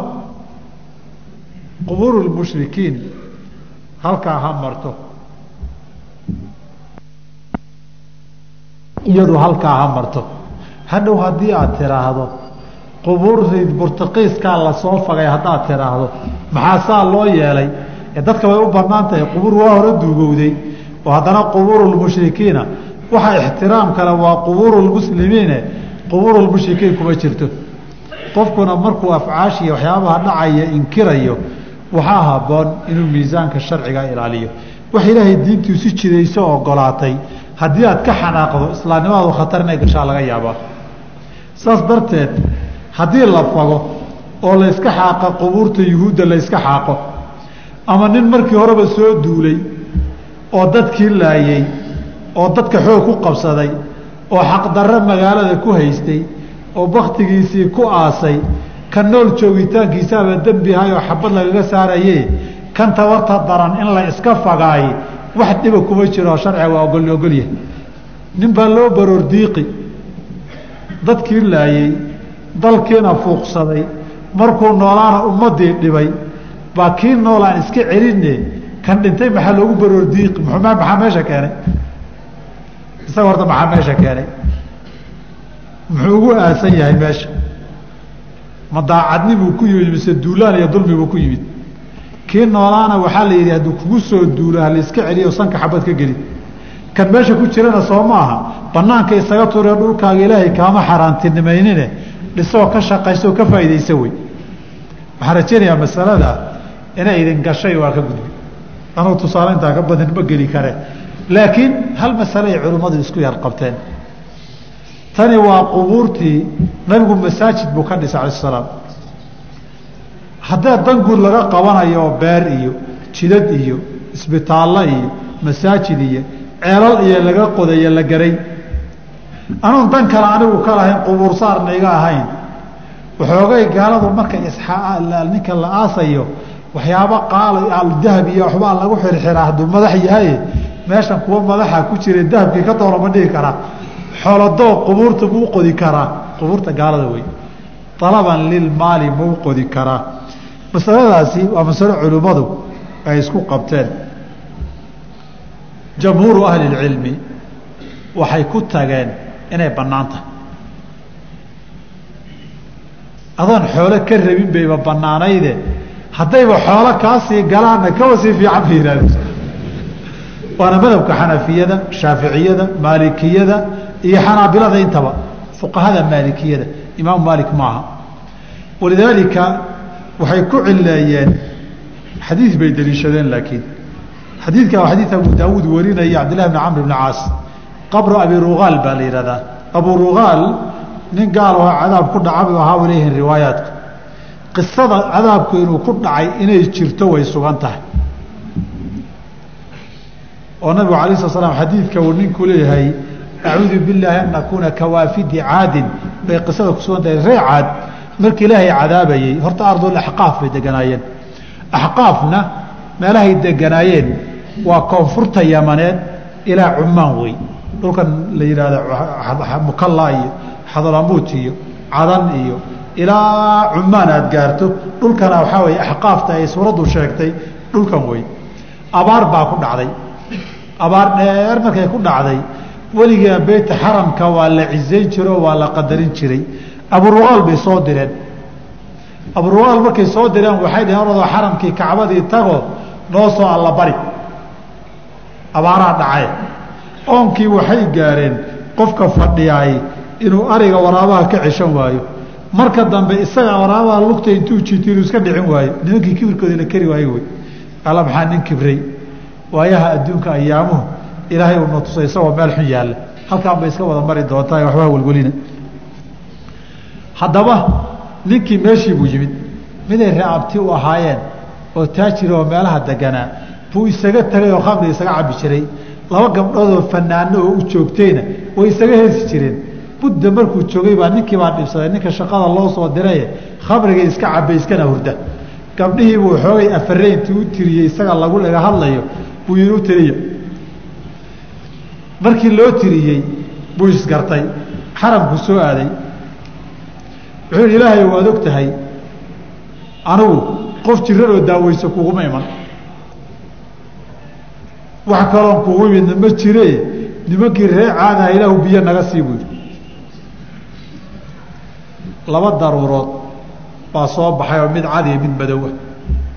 qubuur lmushrikiin halkaa ha marto. Iyadu halkaa ha marto. Hadhow haddii aad tiraahdo qubuurtii burtuqiiskaa la soo fagay haddaad tiraahdo maxaa saa loo yeelay? Dadka way u bannaan tahay qubuur waa hore duugowday. Oo haddana qubuuru lmushrikiina waxa ixtiraam kale waa qubuuru lmushrikiin kuma jirto qofkuna markuu afcaashiya waxyaabaha dhacaya inkirayo waxaa haboon inuu miisaanka sharciga ilaaliyo. Wax ilaahay diintuu si jirayso ogolaatay haddii aad ka xanaaqdo islaamnimadu khatar inay gashaa laga yaabaa saas darteed haddii la fago oo layska xaaqa qubuurta yuhuudda layska xaaqo ama nin markii horeba soo duulay oo dadkii laayey oo dadka xoog ku qabsaday oo xaqdarro magaalada ku haystay oo baktigiisii ku aasay kan nool joogitaankiisaaba dembi ahay oo xabad lagaga saaraye kan tabarta daran in la iska fagaay wax dhiba kuma jiro sharciga waa ogol ogolyahay nin baa loo baroor diiqi. Dadkii laayey dalkiina fuuqsaday markuu noolaana ummadii dhibay baa kii noolaan iska celinne kan dhintay maxaa loogu baroor diiqi? M maxaa meesha keenay? Isaga horta maxaa meesha keenay muxuu ugu aasan yahay meesha? Ma daacadnibuu ku yimid mise duulaan iyo dulmibuu ku yimid? Kii noolaana waxaa la yidhi hadduu kugu soo duulo halaiska celiyo sanka xabad ka geli kan meesha ku jirana soo maaha banaanka isaga turee dhulkaaga ilaahay kaama xaaraantinimaynine. Dhisoo ka shaqayso ka faa'iidaysa wey. Waxaan rajaynayaa masalada inay idin gashay waa ka gudbi. Anuu tusaale intaa ka badan ma geli kare. Laakiin hal masale ay culimmadu isku yar qabteen tani waa qubuurtii nabigu masaajid buu ka dhisay alayh salaam. Haddee danguud laga qabanayo oo beer iyo jidad iyo isbitaallo iyo masaajid iyo ceelal iyo laga qodayo la garay. Anuun dan kale anigu ka lahayn qubuur saarna iga ahayn. Waxoogay gaaladu marka ninka la aasayo waxyaabo qaala dahab iyo waxbaa lagu xirxiraa hadduu madax yahay meeshan kuwa madaxa ku jira dahabkii ka doona ma dhigi karaa xoolodoo qubuurta muu qodi karaa. Qubuurta gaalada wey alaban lilmaali mau qodi karaa. Masaladaasi waa masalo culimmadu ay isku qabteen. Jamhuuru ahli اlcilmi waxay ku tageen inay bannaan tahay. Adoon xoolo ka rabin bayba bannaanayde haddayba xoolo kaasii galaanna kawa sii fiican ba yihahde waana madhabka xanafiyada shaaficiyada maalikiyada iyo xanaabilada intaba fuqahada maalikiyada imaam maalik maaha. Walidaalika waxay ku cileeyeen xadiid bay deliishadeen laakiin. Xadiidka waa xadiid abu daawuud warinaya cabdillahi bn camr bn caas. Qabru abi rugaal baa la yihahdaa abu rugaal nin gaal oo cadaab ku dhaca bu ahaa leeyihiin riwaayaadku. Qisada cadaabku inuu ku dhacay inay jirto way sugan tahay. Oo nabigu alay sla slam xadiidka uu ninku leeyahay acuudu billaahi an nakuuna kawaafidi caadin bay qisada ku sugan tahay ree caad markii ilaahay cadaabayey horta ardul axqaaf bay deganaayeen. Axqaafna meelahay deganaayeen waa koonfurta yamaneed ilaa cumaan wey dhulkan la yidhaahdo mukalla iyo xadalamuut iyo cadan iyo ilaa cumaan aad gaarto dhulkana waxaa weye axqaafta ay suuraddu sheegtay dhulkan wey abaar baa ku dhacday. Abaar dheer markay ku dhacday weligaa beyta xaramka waa la cisayn jiro waa la qadarin jiray. Aburuqaal bay soo direen. Aburuqaal markay soo direen waxay dhaheen oradoo xaramkii kacbadii tago noo soo allabari abaaraa dhacay. Oonkii waxay gaareen qofka fadhiyaay inuu ariga waraabaha ka ceshan waayo. Marka dambe isaga waraabaha lugta intuu jiito inuu iska dhicin waayo. Nimankii kibirkoodii la waayo wey. Alla maxaa nin kibray? Waayaha adduunka ayaamuhu ilaahay uuna tusay isagoo meel xun yaalla halkaan bay iska wada mari doontaa waxbaa welwelina haddaba ninkii meeshii buu yimid. Miday reabti u ahaayeen oo taajira oo meelaha deganaa buu isaga tegay oo khamri isaga cabi jiray. Laba gabdhoodoo fanaano oo u joogtayna way isaga heesi jireen. Budda markuu joogay baa ninkii baa dhibsaday. Ninka shaqada loo soo diraye khamriga iska cabay iskana hurda. Gabdhihii buu xoogay afareyntii u tiriyey isaga lagu laga hadlayo. Buu yidhi u tiriya markii loo tiriyey buu isgartay xaramku soo aaday. Wuxuu yidhi ilaahay waad og tahay anigu qof jiran oo daaweyso kuguma iman. Wax kaloon kugu imidna ma jire nimankii ree caadaha ilaahu biyo naga sii buu yidhi. Laba daruurood baa soo baxay oo mid cad iyo mid madowa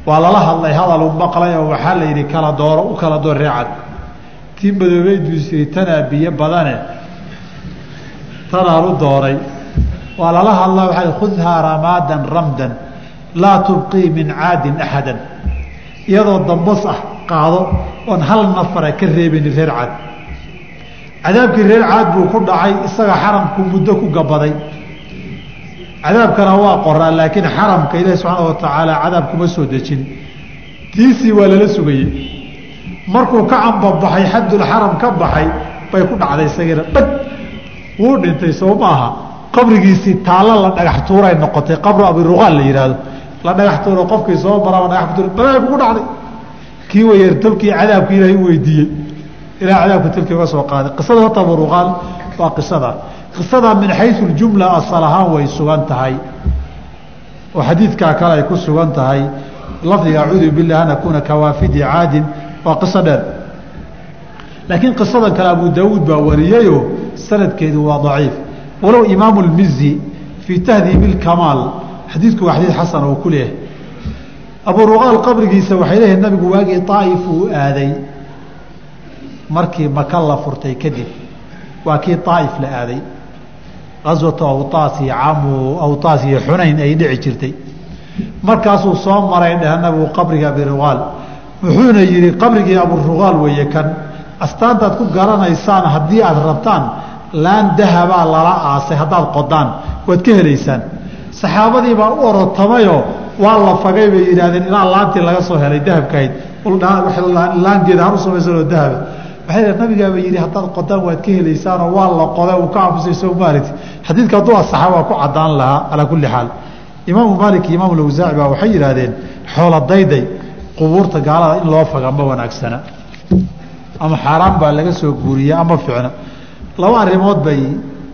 waa lala hadlay hadal u maqlay oo waxaa la yidhi kala dooro u kala door ree cad tii is yidhi tanaa biyo badane. Tanaan u dooray. Waa lala hadla waaa khudhaa ramaadan ramdan laa tubqii min caadin axadan iyadoo dambas ah qaado oon hal nafara ka reebani reer caad. Cadaabkii reer caad buu ku dhacay isaga xaramku muddo ku gabaday. Cadaabkana waa qoraa laakiin xaramka ilaahi subxaana wa tacaala cadaab kuma soo dejin. Tiisii waa lala sugayey markuu ka cambabaxay xadulxaram ka baxay bay ku dhacday isagiina dhag! Wuu dhintay soo maaha qabrigiisii taallo la dhagax tuuray noqotay qabru abiruqaal la yidhaahdo la dhagax tuuro qofkii soo maraba dhagax tuur balaa kugu dhacday. Kii wayeer tolkii cadaabka ilaahay u weydiiyey. Ilaah cadaabka tolkii uga soo qaaday. Qisada horta abiruqaal waa qisada. Qisada min xayu jumla asal ahaan way sugan tahay. Oo xadiidkaa kale ay ku sugan tahay. Lafdiga acuudu bilah an akuuna kawaafidi caadin waa qiso dheer. Laakiin qisadan kale abu daawuud baa wariyeyoo sanadkeedu waa daciif. Walow imaamu lmizi fii tahdiib ilkamaal xadiidku waa xadiid xasan oo ku leeyahay abu ruqaal qabrigiisa waxay leeyihiin nabigu waagii aa'if uu aaday. Markii maka la furtay kadib waa kii aa'if la aaday. Aswatu awtaas iyo camu awtaas iyo xunayn ay dhici jirtay. Markaasuu soo maray dheh nabigu qabriga abiruqaal wuxuuna yidhi qabrigii aburuqaal weeye kan astaantaad ku garanaysaan haddii aad rabtaan laan dahabaa lala aasay haddaad qodaan waad ka helaysaan. Saxaabadii baa u orotamayoo waa la fagay bay yidhahdeen ilaa laantii laga soo helay dahabkahayd laangeeda har u samaysanoo dahaba waxay nabigaaba yidhi haddaad qodaan waad ka helaysaanoo waa la qoda uu ka anfusay soo maaragti xadiidka hadduu asaxa waa ku cadaan lahaa calaa kulli xaal. Imaamu maalik iyo imaam lawsaaci baa waxay yidhaahdeen xoola dayday qubuurta gaalada in loo faga ma wanaagsana. Ama xaaraan baa laga soo guuriya ama ficna laba arrimood bay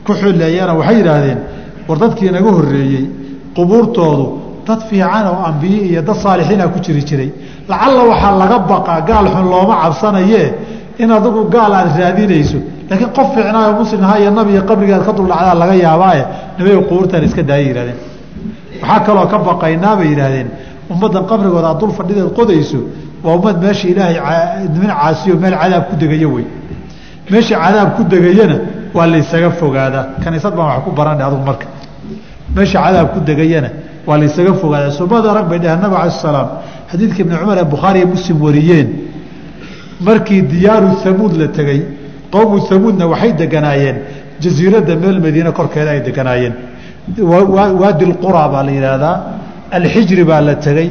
ku xuleeyeena waxay yidhaahdeen war dadkii naga horreeyey qubuurtoodu dad fiican oo ambiye iyo dad saalixiina ku jiri jiray. Lacalla waxaa laga baqaa gaal xun looma cabsanaye in adigu gaal aad raadinayso. Laakiin qof fiicnaayo muslim ahaa iyo nabiga qabrigaad ka duldhacdaa laga yaabaaye nabiga qubuurtan iska daaya yihahdeen waxaa kaloo ka baqaynaa bay yidhaahdeen ummaddan qabrigooda aad fadhideed qodayso waa ummad meesha ilaahay niman caasiyo meel cadaab ku degayo wey. Meesha cadaab ku degayana waa laysaga fogaadaa kaniisad baan wax ku baranay adugu marka. Meesha cadaab ku degayana waa laysaga fogaadaa soomada rag bay dheheen nabig alai salaam xadiidka ibni cumar ee bukhaari iyo muslim wariyeen. Markii diyaaru hamuud la tegey qowmu hamuudna waxay deganaayeen. Jasiiradda meel madiine korkeeda ay deganaayeen. Waadi lqura baa la yidhaahdaa alxijri baa la tegey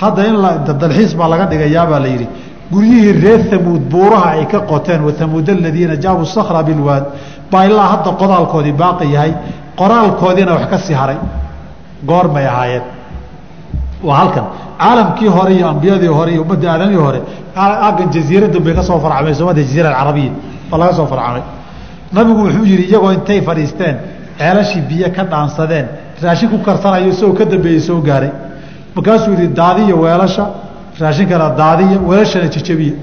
hadda in dalxiis baa laga dhigayaabaa la yidhi guryihii reer hamuud buuraha ay ka qoteen wathamuud aladiina jaabuu sakra bilwaad baa ilaa hadda qodaalkoodii baaqi yahay. Qoraalkoodiina wax ka sii haray. Goormay ahaayeen. Waa halkan. Caalamkii hore iyo ambiyadii hore iyo ummadda aadamii hore aggan jaziiraddan bay ka soo farcamay soomada jaziira alcarabiya baa laga soo farcamay nabigu wuxuu yihi iyagoo intay fadhiisteen ceelashii biyo ka dhaansadeen raashin ku karsanayo isagoo ka dambeeyey soo gaaray. Markaasuu yihi daadiya weelasha raashinkana daadiya weelashana jejabiya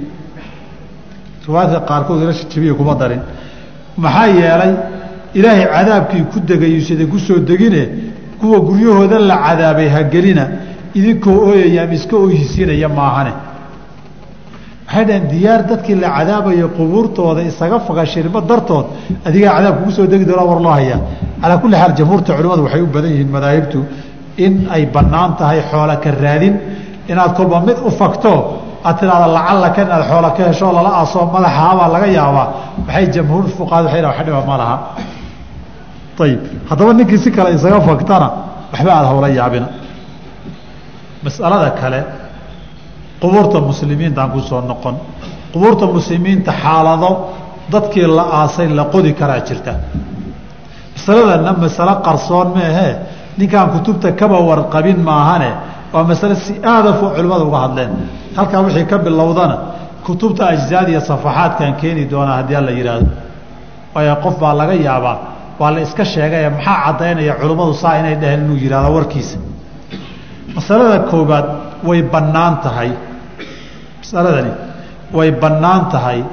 riwaayadka qaarkood weelasha jebiya kuma darin. Maxaa yeelay ilaahay cadaabkii ku degayuusada ku soo degine? Kuwa guryahooda la cadaabay hagelina idinkoo ooyaya iska ooyisiinaya maahane dhaheen diyaar dadkii la cadaabayo qubuurtooda isaga fagashirma dartood adigaa cadaab kugu soo degi doona war loo hayaa calaa kulli xaal jamhuurta culimmadu waxay u badan yihiin madaahibtu in ay bannaan tahay xoola ka raadin. Inaad kolba mid u fagto aad tidhahda lacallaka inaad xoola ka hesho lala aasoo madaxaabaa laga yaabaa. Waxay jamhuur fuqaad dhaha wax dhiba ma laha. Ayib haddaba ninkii si kale isaga fagtana waxba aada hawla yaabina. Masalada kale qubuurta muslimiintaan ku soo noqon. Qubuurta muslimiinta xaalado dadkii la aasay la qodi karaa jirta. Masaladana masalo qarsoon maahee ninkaan kutubta kaba warqabin maahane? Waa masale si aada fo culimmada uga hadleen. Halkaa wixii ka bilowdana kutubta ajzaad iyo safaxaadkan keeni doonaa haddii alla yidhaahdo waayo qof baa laga yaabaa waa la iska sheegaye maxaa caddaynaya culimmadu saa inay dheheen inuu yihahdo warkiisa? Masalada koobaad way bannaan tahay masaladani way bannaan tahay.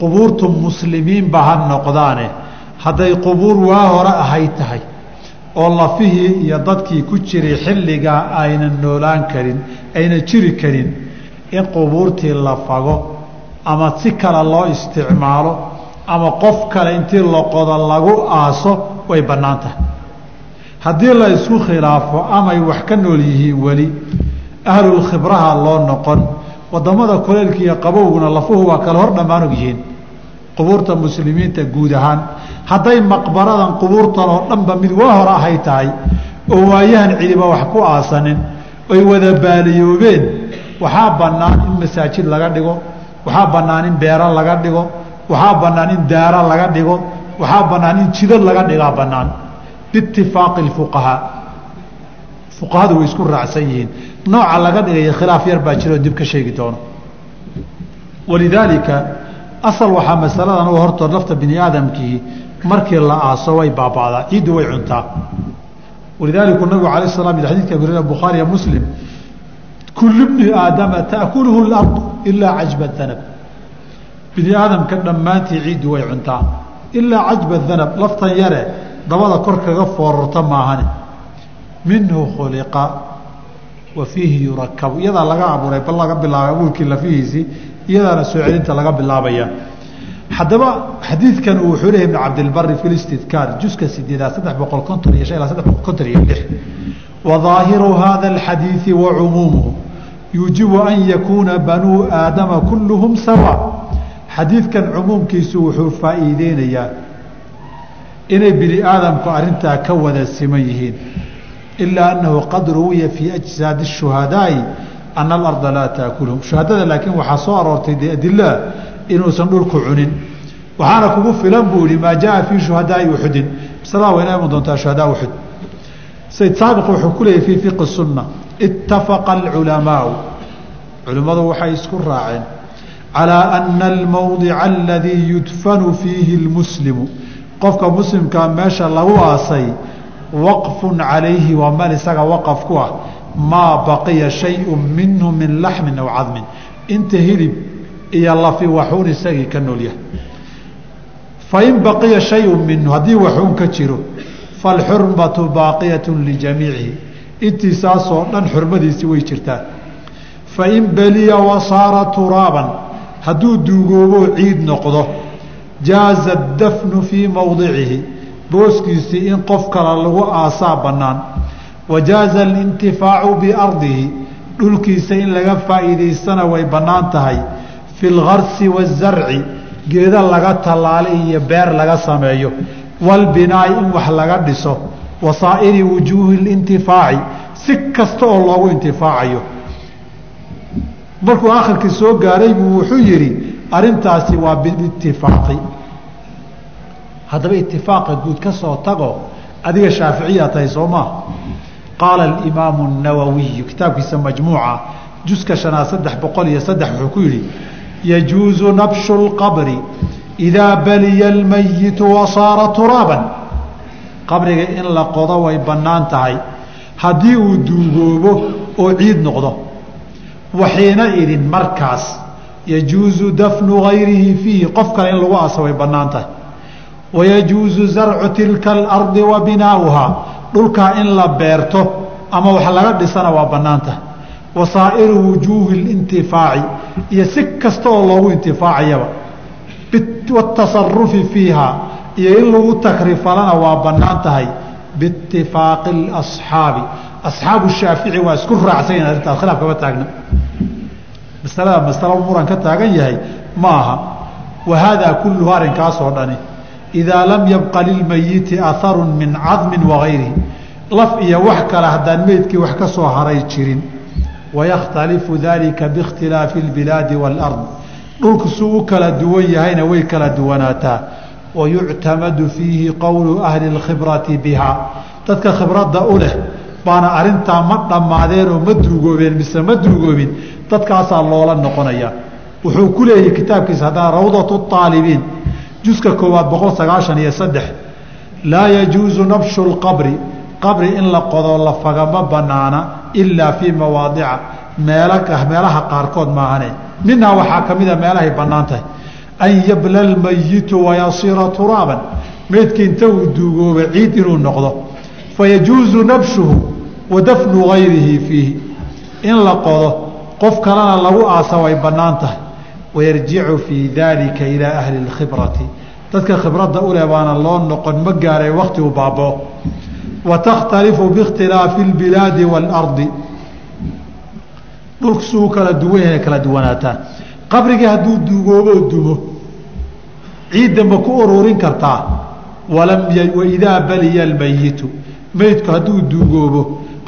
Qubuurtu muslimiinba ha noqdaane. Hadday qubuur waa hore ahay tahay oo lafihii iyo dadkii ku jiray xilligaa aynan noolaan karin ayna jiri karin in qubuurtii la fago ama si kale loo isticmaalo ama qof kale intii loqodo lagu aaso way bannaan tahay. Haddii la isku khilaafo amay wax ka nool yihiin weli ahlulkhibraha loo noqon waddamada kuleylka iyo qabowguna lafuhu waa kale hor dhammaanug yihiin qubuurta muslimiinta guud ahaan. Hadday maqbaradan qubuurtan oo dhanba mid waa hore ahay tahay oo waayahan cidiba wax ku aasanin oy wada baaliyoobeen waxaa bannaan in masaajid laga dhigo waxaa bannaan in beero laga dhigo waxaa bannaan in daara laga dhigo waxaa bannaan in jidad laga dhigaa bannaan. Biitifaaqi اfuqahaa fuqahadu way isku raacsan yihiin. Nooca laga dhigaya khilaaf yar baa jiroo dib ka sheegi doono. Walidaalika asal waxaa masaladan u hortood lafta bini aadamkii markii la aaso way baaba'daa ciiddu way cuntaa. Walidaalika nabigu alayh slam xadidka abirina bukhaariya muslim kulu bni aadama taakuluhu اlardu ilaa cajba danab bini aadamka dhammaantii ciiddu way cuntaa. Ilaa cajba danab laftan yare dabada kor kaga foorarta maahane minhu khuliqa wa fiihi yurakabu iyadaa laga abuuray bal laga bilaabay abuurkii lafihiisii iyadaana soo celinta laga bilaabaya. Haddaba xadiidkan uu wuxuu leeyahy ibn cabdilbari fi listidkaar juska sideedaad saddex boqol konton iyo shan ilaa saddex boqol konton iyo lix. Wa hada alxadiidi wa yuujibu an yakuuna banuu aadama kulluhum sawa. Xadiidkan cumuumkiisu wuxuu faa'iideynayaa inay bini aadamku arintaa ka wada siman yihiin ilaa annahu qad ruwiya fii ajsaadi shuhadaai ana alarda laa taakulhum shuhadada laakiin waxaa soo aroortay dee adilaa inuusan dhulku cunin waxaana kugu filan buu yihi maa jaaa fii shuhadaai uxudin masalada wayna iman doontaa shuhadaa uxud sayd saabiq wuxuu ku leeyay fii fiqi sunna ittafaqa alculamaau culimmadu waxay isku raaceen calaa ana almowdica aladii yudfanu fiihi lmuslimu qofka muslimkaa meesha lagu aasay waqfun calayhi waa meel isaga waqaf ku ah. Maa baqiya shayu minhu min laxmin aw cadmin. Inta hilib iyo lafi waxuun isagii ka nool yahay. Fain baqiya shayu minhu haddii waxuun ka jiro falxurmatu baaqiyatu lijamiicihi intiisaasoo dhan xurmadiisi way jirtaa fain beliya wasaara turaaban hadduu duugoobo ciid noqdo jaaza dafnu fii mowdicihi booskiisii in qof kale lagu aasaa bannaan. Wa jaaza alintifaacu biardihi dhulkiisa in laga faa'iidaystana way bannaan tahay. Fi lgarsi waazarci geeda laga tallaala iyo beer laga sameeyo. Walbinaa'i in wax laga dhiso. Wa saa'iri wujuuhi lintifaaci si kasta oo loogu intifaacayo. Markuu akhirkii soo gaaray buu wuxuu yidhi arrintaasi waa biitifaaqi haddaba itifaaqa guud ka soo tago adiga shaaficiyaa tahay soo maa qaala alimaamu اnawawiyu kitaabkiisa majmuuca juska shanaad saddex boqol iyo saddex wuxuu ku yidhi yajuuzu nabshu اlqabri idaa baliya almayitu wasaara turaaban. Qabriga in la qodo way bannaan tahay. Haddii uu duugoobo oo ciid noqdo waxiina idin markaas yajuusu dafnu gayrihi fiihi. Qof kale in lagu aaso way bannaan tahay wayajuusu zarcu tilka alardi wa binaauhaa dhulkaa in la beerto ama wax laga dhisana waa bannaan tahay wasaa'iru wujuuhi اlintifaaci iyo si kasta oo loogu intifaacayaba watasarufi fiiha iyo in lagu takrifalana waa bannaan tahay biitifaaqi اlasxaabi asxaabu shaafici waa isku raacsan arrintaas khilaaf kama taagna masalada masalo muran ka taagan yahay ma wa haadaa kulluhu arrinkaasoo dhani idaa lam yabqa lilmayiti aharu min cadmin wagayrihi laf iyo wax kale haddaan meydkii wax ka soo haray jirin wayakhtalifu dalika biikhtilaafi اlbilaadi wاlard dhulku suu u kala duwan yahayna way kala duwanaataa wayuctamadu fiihi qowlu ahli اlkhibrati biha dadka khibradda u leh baana arintaa ma dhammaadeenoo ma duugoobeen mise ma duugoobin dadkaasaa loola noqonaya wuxuu ku leeyahay kitaabkiisa haddana rawdatu aalibiin juska koowaad boqol sagaashan iyo saddex laa yajuusu nabshu lqabri qabri in la qodo la fagama banaana ilaa fii mawaadica meel meelaha qaarkood maahane. Minhaa waxaa ka mida meelahay bannaan tahay. An yabla lmayitu wayasira turaaban. Meydka inta uu duugooba ciid inuu noqdo. Fayajuusu nabshuhu wa dafnu gayrihi fiihi. In la qodo qof kalena lagu aasa way bannaan tahay wayarjicu fii daalika ilaa ahli اlkhibrati dadka khibradda uleh baana loo noqon ma gaaray wakti u baabao wa takhtalifu biikhtilaafi اlbilaadi waalardi dhulku suu kala duwan yahay kala duwanaataa qabrigii hadduu duugooboo dumo ciidda ma ku ururin kartaa waidaa baliya almayitu meydku hadduu duugoobo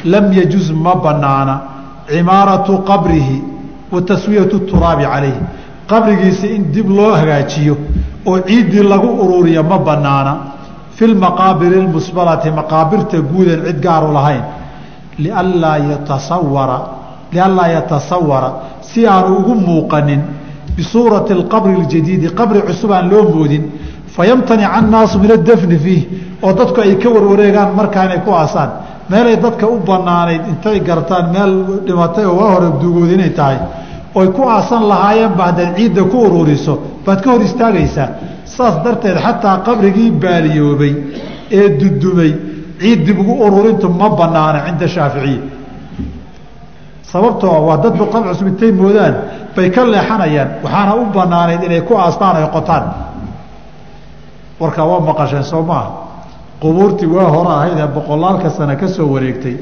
lam yajuz ma banaana cimaaratu qabrihi wa turaabi calayhi qabrigiisa in dib loo hagaajiyo oo ciiddii lagu ururiyo ma banaana fi lmaqaabiri اlmusbalati maqaabirta guudan cid gaaru lahayn lianlaa yatasawara lianlaa yatasawara si aanu ugu muuqanin bisuurati اlqabri اljadiidi qabri cusub aan loo moodin fayamtanica annaasu min adafni fiih oo dadku ay ka warwareegaan markaa inay ku aasaan meelay dadka u banaanayd intay gartaan meel dhimatay oo waa hore duugood inay tahay oy ku aasan lahaayeenba haddaad ciidda ku ururiso baad ka hor istaagaysaa. Saas darteed xataa qabrigii baaliyoobay ee dudumay ciid dib ugu ururintu ma banaana cinda shaaficiya sababtoo waa dadba qabr cusub intay moodaan bay ka leexanayaan waxaana u banaanayd inay ku aastaan ay qotaan. Warkaa waa maqasheen soo maaha qubuurtii waa hore ahayd ee boqolaalka sano ka soo wareegtay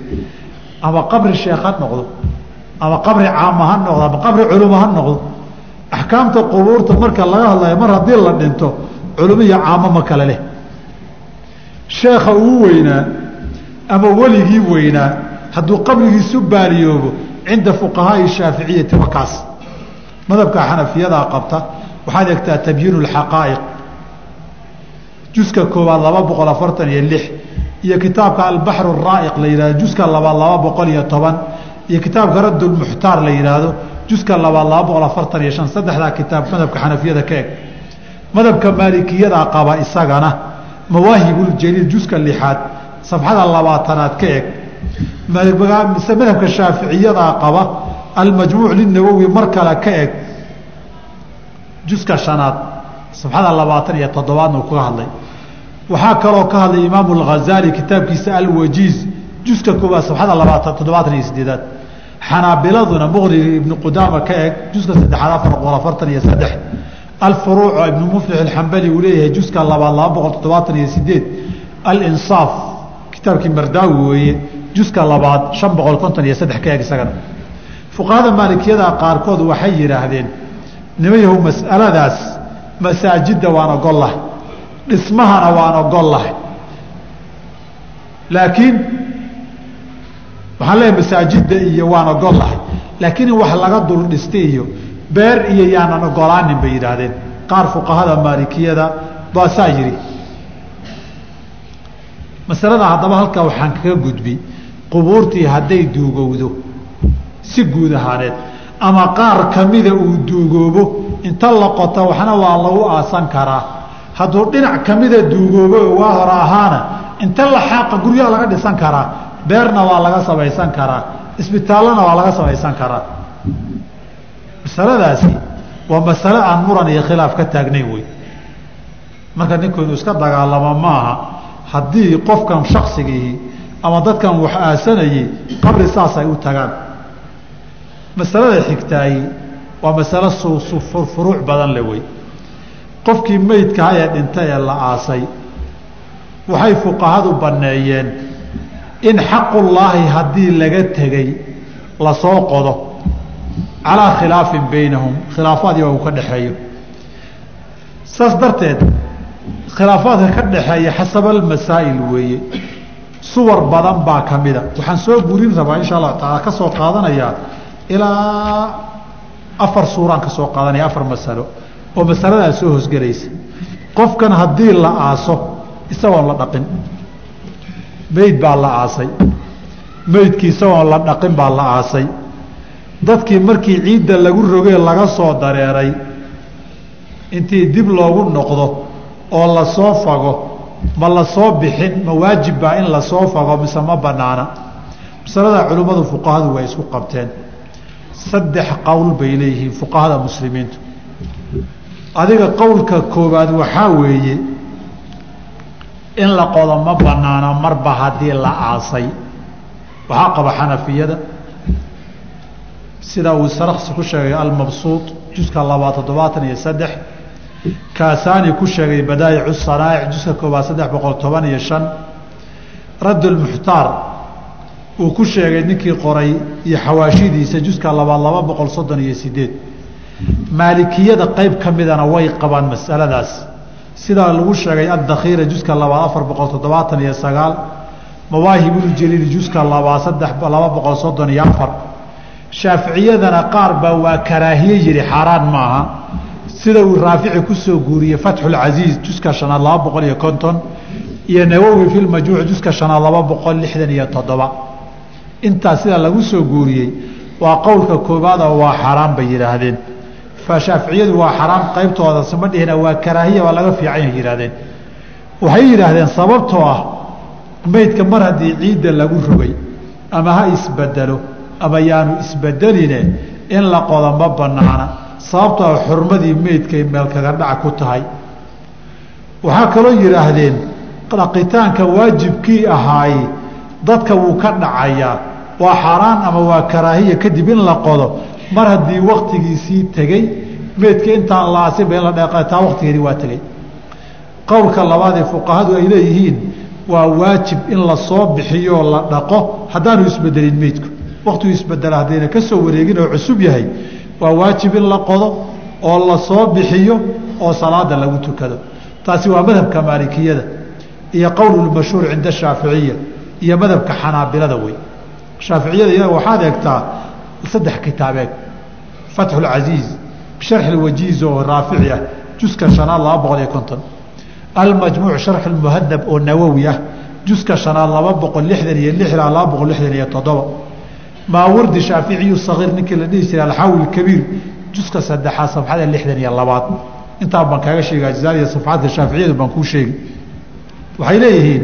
ama qabri sheekh ha noqdo ama qabri caama ha noqdo ama qabri culuma ha noqdo. Axkaamta qubuurta marka laga hadlayo mar haddii la dhinto culum iyo caamo ma kale leh. Sheekha uu weynaa ama weligii weynaa hadduu qabrigiisu baaliyoobo cinda fuqahaai shaaficiyati wakaas madhabka xanafiyadaa qabta waxaad egtaa tabyiin اxaqaa'iq juska koowaad laba boqol afartan iyo lix. Iyo kitaabka albaxru raa'iq la yihahdo juska labaad laba boqol iyo toban iyo kitaabka radd lmuxtaar la yihaahdo juska labaad laba boqol afartan iyo shan saddexdaa kitaab madhabka xanafiyada ka eg. Madhabka maalikiyadaa qaba isagana mawaahibuljaliil juska lixaad safxada labaatanaad ka eg. Madhabka shaaficiyadaa qaba almajmuuc linawowi mar kale ka eg. Juska shanaad safxada labaatan iyo toddobaadna kaga hadlay. Waxaa kaloo ka hadlay imaamu alghazali kitaabkiisa alwajiiz juska koowaad safxada labaatan toddobaatan iyo sideedaad xanaabiladuna muqniga ibnu qudaama ka eg juska saddexaad afar boqol afartan iyo saddex. Alfuruuc oo ibnu muflix alxambali uu leeyahay juska labaad laba boqol toddobaatan iyo sideed alinsaaf kitaabkii mardaawi weeye juska labaad shan boqol konton iyo saddex ka eg isagana. Fuqahada maalikiyada qaarkood waxay yidhaahdeen nimayahow mas'aladaas masaajidda waan ogol lahay dhismahana waan ogol lahay. Laakiin waxaan leeyahay masaajidda iyo waan ogol lahay laakiin in wax laga dul dhistay iyo beer iyo yaanan ogolaanin bay yidhaahdeen. Qaar fuqahada maalikiyada baa saa yidhi masalada haddaba halkaa waxaan kaga gudbi. Qubuurtii hadday duugowdo si guud ahaaneed ama qaar kamida uu duugoobo inta la qota waxna waa lagu aasan karaa. Hadduu dhinac kamida duugoobo waa hore ahaana inta la xaaqa guryaha laga dhisan karaa beerna waa laga samaysan karaa isbitaallana waa laga samaysan karaa. Masaladaasi waa masale aan muran iyo khilaaf ka taagnayn wey marka ninku inuu iska dagaalamo maaha haddii qofkan shaksigii ama dadkan wax aasanayey qabri saas ay u tagaan. Masalada xigtaay waa masalo furuuc badan le wey qofkii meydkaha ee dhintay ee la aasay waxay fuqahadu banneeyeen in xaqullaahi haddii laga tegey la soo qodo calaa khilaafin baynahum khilaafaad iyaga uu ka dhexeeyo saas darteed khilaafaadka ka dhexeeya xasabalmasaa'il weeye suwar badan baa ka mida. Waxaan soo gurin rabaa insha allahu taala ka soo qaadanayaa ilaa afar suuraan ka soo qaadanaya afar masalo oo masaladaa soo hosgelaysa. Qofkan haddii la aaso isagoon la dhaqin meyd baa la aasay. Meydkii isagoon la dhaqin baa la aasay. Dadkii markii ciidda lagu rogee laga soo dareeray intii dib loogu noqdo oo la soo fago ma la soo bixin ma waajib baa in la soo fago mise ma banaana. Masaladaa culimmadu fuqahadu way isku qabteen. Saddex qowl bay leeyihiin fuqahada muslimiintu. Adiga qowlka koowaad waxaa weeye in la qodo ma banaano marba haddii la aasay. Waxaa qaba xanafiyada. Sida uu sarksi ku sheegay almabsuud juska labaad toddobaatan iyo saddex. Kaasaani ku sheegay badaayicu sanaa'ic juska koobaad saddex boqol toban iyo shan. Raddulmuxtaar uu ku sheegay ninkii qoray iyo xawaashidiisa juska labaad laba boqol soddon iyo sideed maalikiyada qeyb ka midana way qabaan masaladaas sidaa lagu sheegay addakhiira juska labaad afar boqol toddobaatan iyo sagaal mawaahibulujaliil juska labaad saddex laba boqol soddon iyo afar. Shaaficiyadana qaar baa waa karaahiye yihi xaaraan maaha. Sida uu raafici ku soo guuriyey fatxulcasiiz juska shanaad laba boqol iyo konton iyo nawowi fi lmajmuuc juska shanaad laba boqol lixdan iyo toddoba. Intaas sida lagu soo guuriyey waa qowlka koobaad oo waa xaaraan bay yidhaahdeen shaaficiyadu waa xaraam qaybtooda sama dhihina waa karaahiya waa laga fiican yihaahdeen waxay yidhaahdeen sababtoo ah meydka mar haddii ciidda lagu rogay ama ha isbedelo ama yaanu isbedeline in la qodo ma banaana sababtoo ah xurmadii meydkay meel kaga dhac ku tahay. Waxaa kaloo yidhaahdeen dhaqitaanka waajibkii ahaay dadka wuu ka dhacayaa. Waa xaaraan ama waa karaahiya kadib in la qodo mar haddii waktigiisii tegey meydka intaan la asinba in la dheeqataa waktigeedii waa tegey qowlka labaad ee fuqahadu ay leeyihiin waa waajib in la soo bixiyoo la dhaqo haddaanu isbedelin meydku waktigu isbedela haddayna ka soo wareegin oo cusub yahay waa waajib in la qodo oo la soo bixiyo oo salaada lagu tukado. Taasi waa madhabka maalikiyada iyo qowlulmashhuur cinda shaaficiya iyo madhabka xanaabilada wey shaaficiyada iyaga waxaad eegtaa saddex kitaabeed. Fatxulcasiiz bisharxi lwajiiz oo raafici ah juska shanaad laba boqol iyo konton. Almajmuuc sharxi lmuhadab oo nawowi ah juska shanaad laba boqol lixdan iyo lix ilaa laba boqol lixdan iyo toddoba. Maawardi shaaficiyu sagiir ninkii la dhihi jiray alxawi kabiir juska saddexaad safxada lixdan iyo labaad. Intaa baan kaaga sheega ajzaadiya safxaadka shaaficiyadu baan kuu sheegi waxay leeyihiin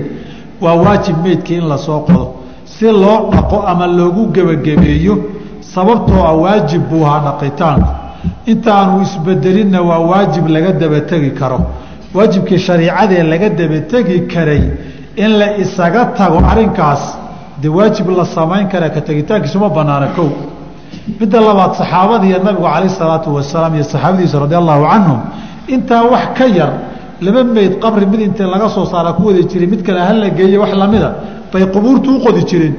waa waajib meydkii in la soo qodo. Si loo dhaqo ama loogu gebagabeeyo sababtoo ah waajib buu ahaa dhaqitaanku intaanu isbedelinna waa waajib laga dabategi karo. Waajibkii shariicadee laga dabategi karay in la isaga tago arrinkaas dee waajib la samayn kara ka tegitaankiisuma banaana kow. Midda labaad saxaabadiiyo nabigu calayh salaatu wasalaam iyo saxaabadiisa radi allahu canhum intaa wax ka yar laba meyd qabri mid inta laga soo saara ku wada jiray mid kale hala geeye wax lamida bay qubuurtu u qodi jireen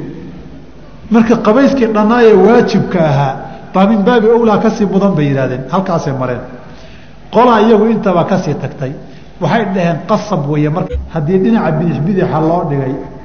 marka qabayskii dhannaaye waajibka ahaa baa min baabi owlaa ka sii mudan bay yidhahdeen halkaasay mareen. Qolaa iyagu intaba ka sii tagtay. Waxay dhaheen qasab weeye mar haddii dhinaca bidix loo dhigay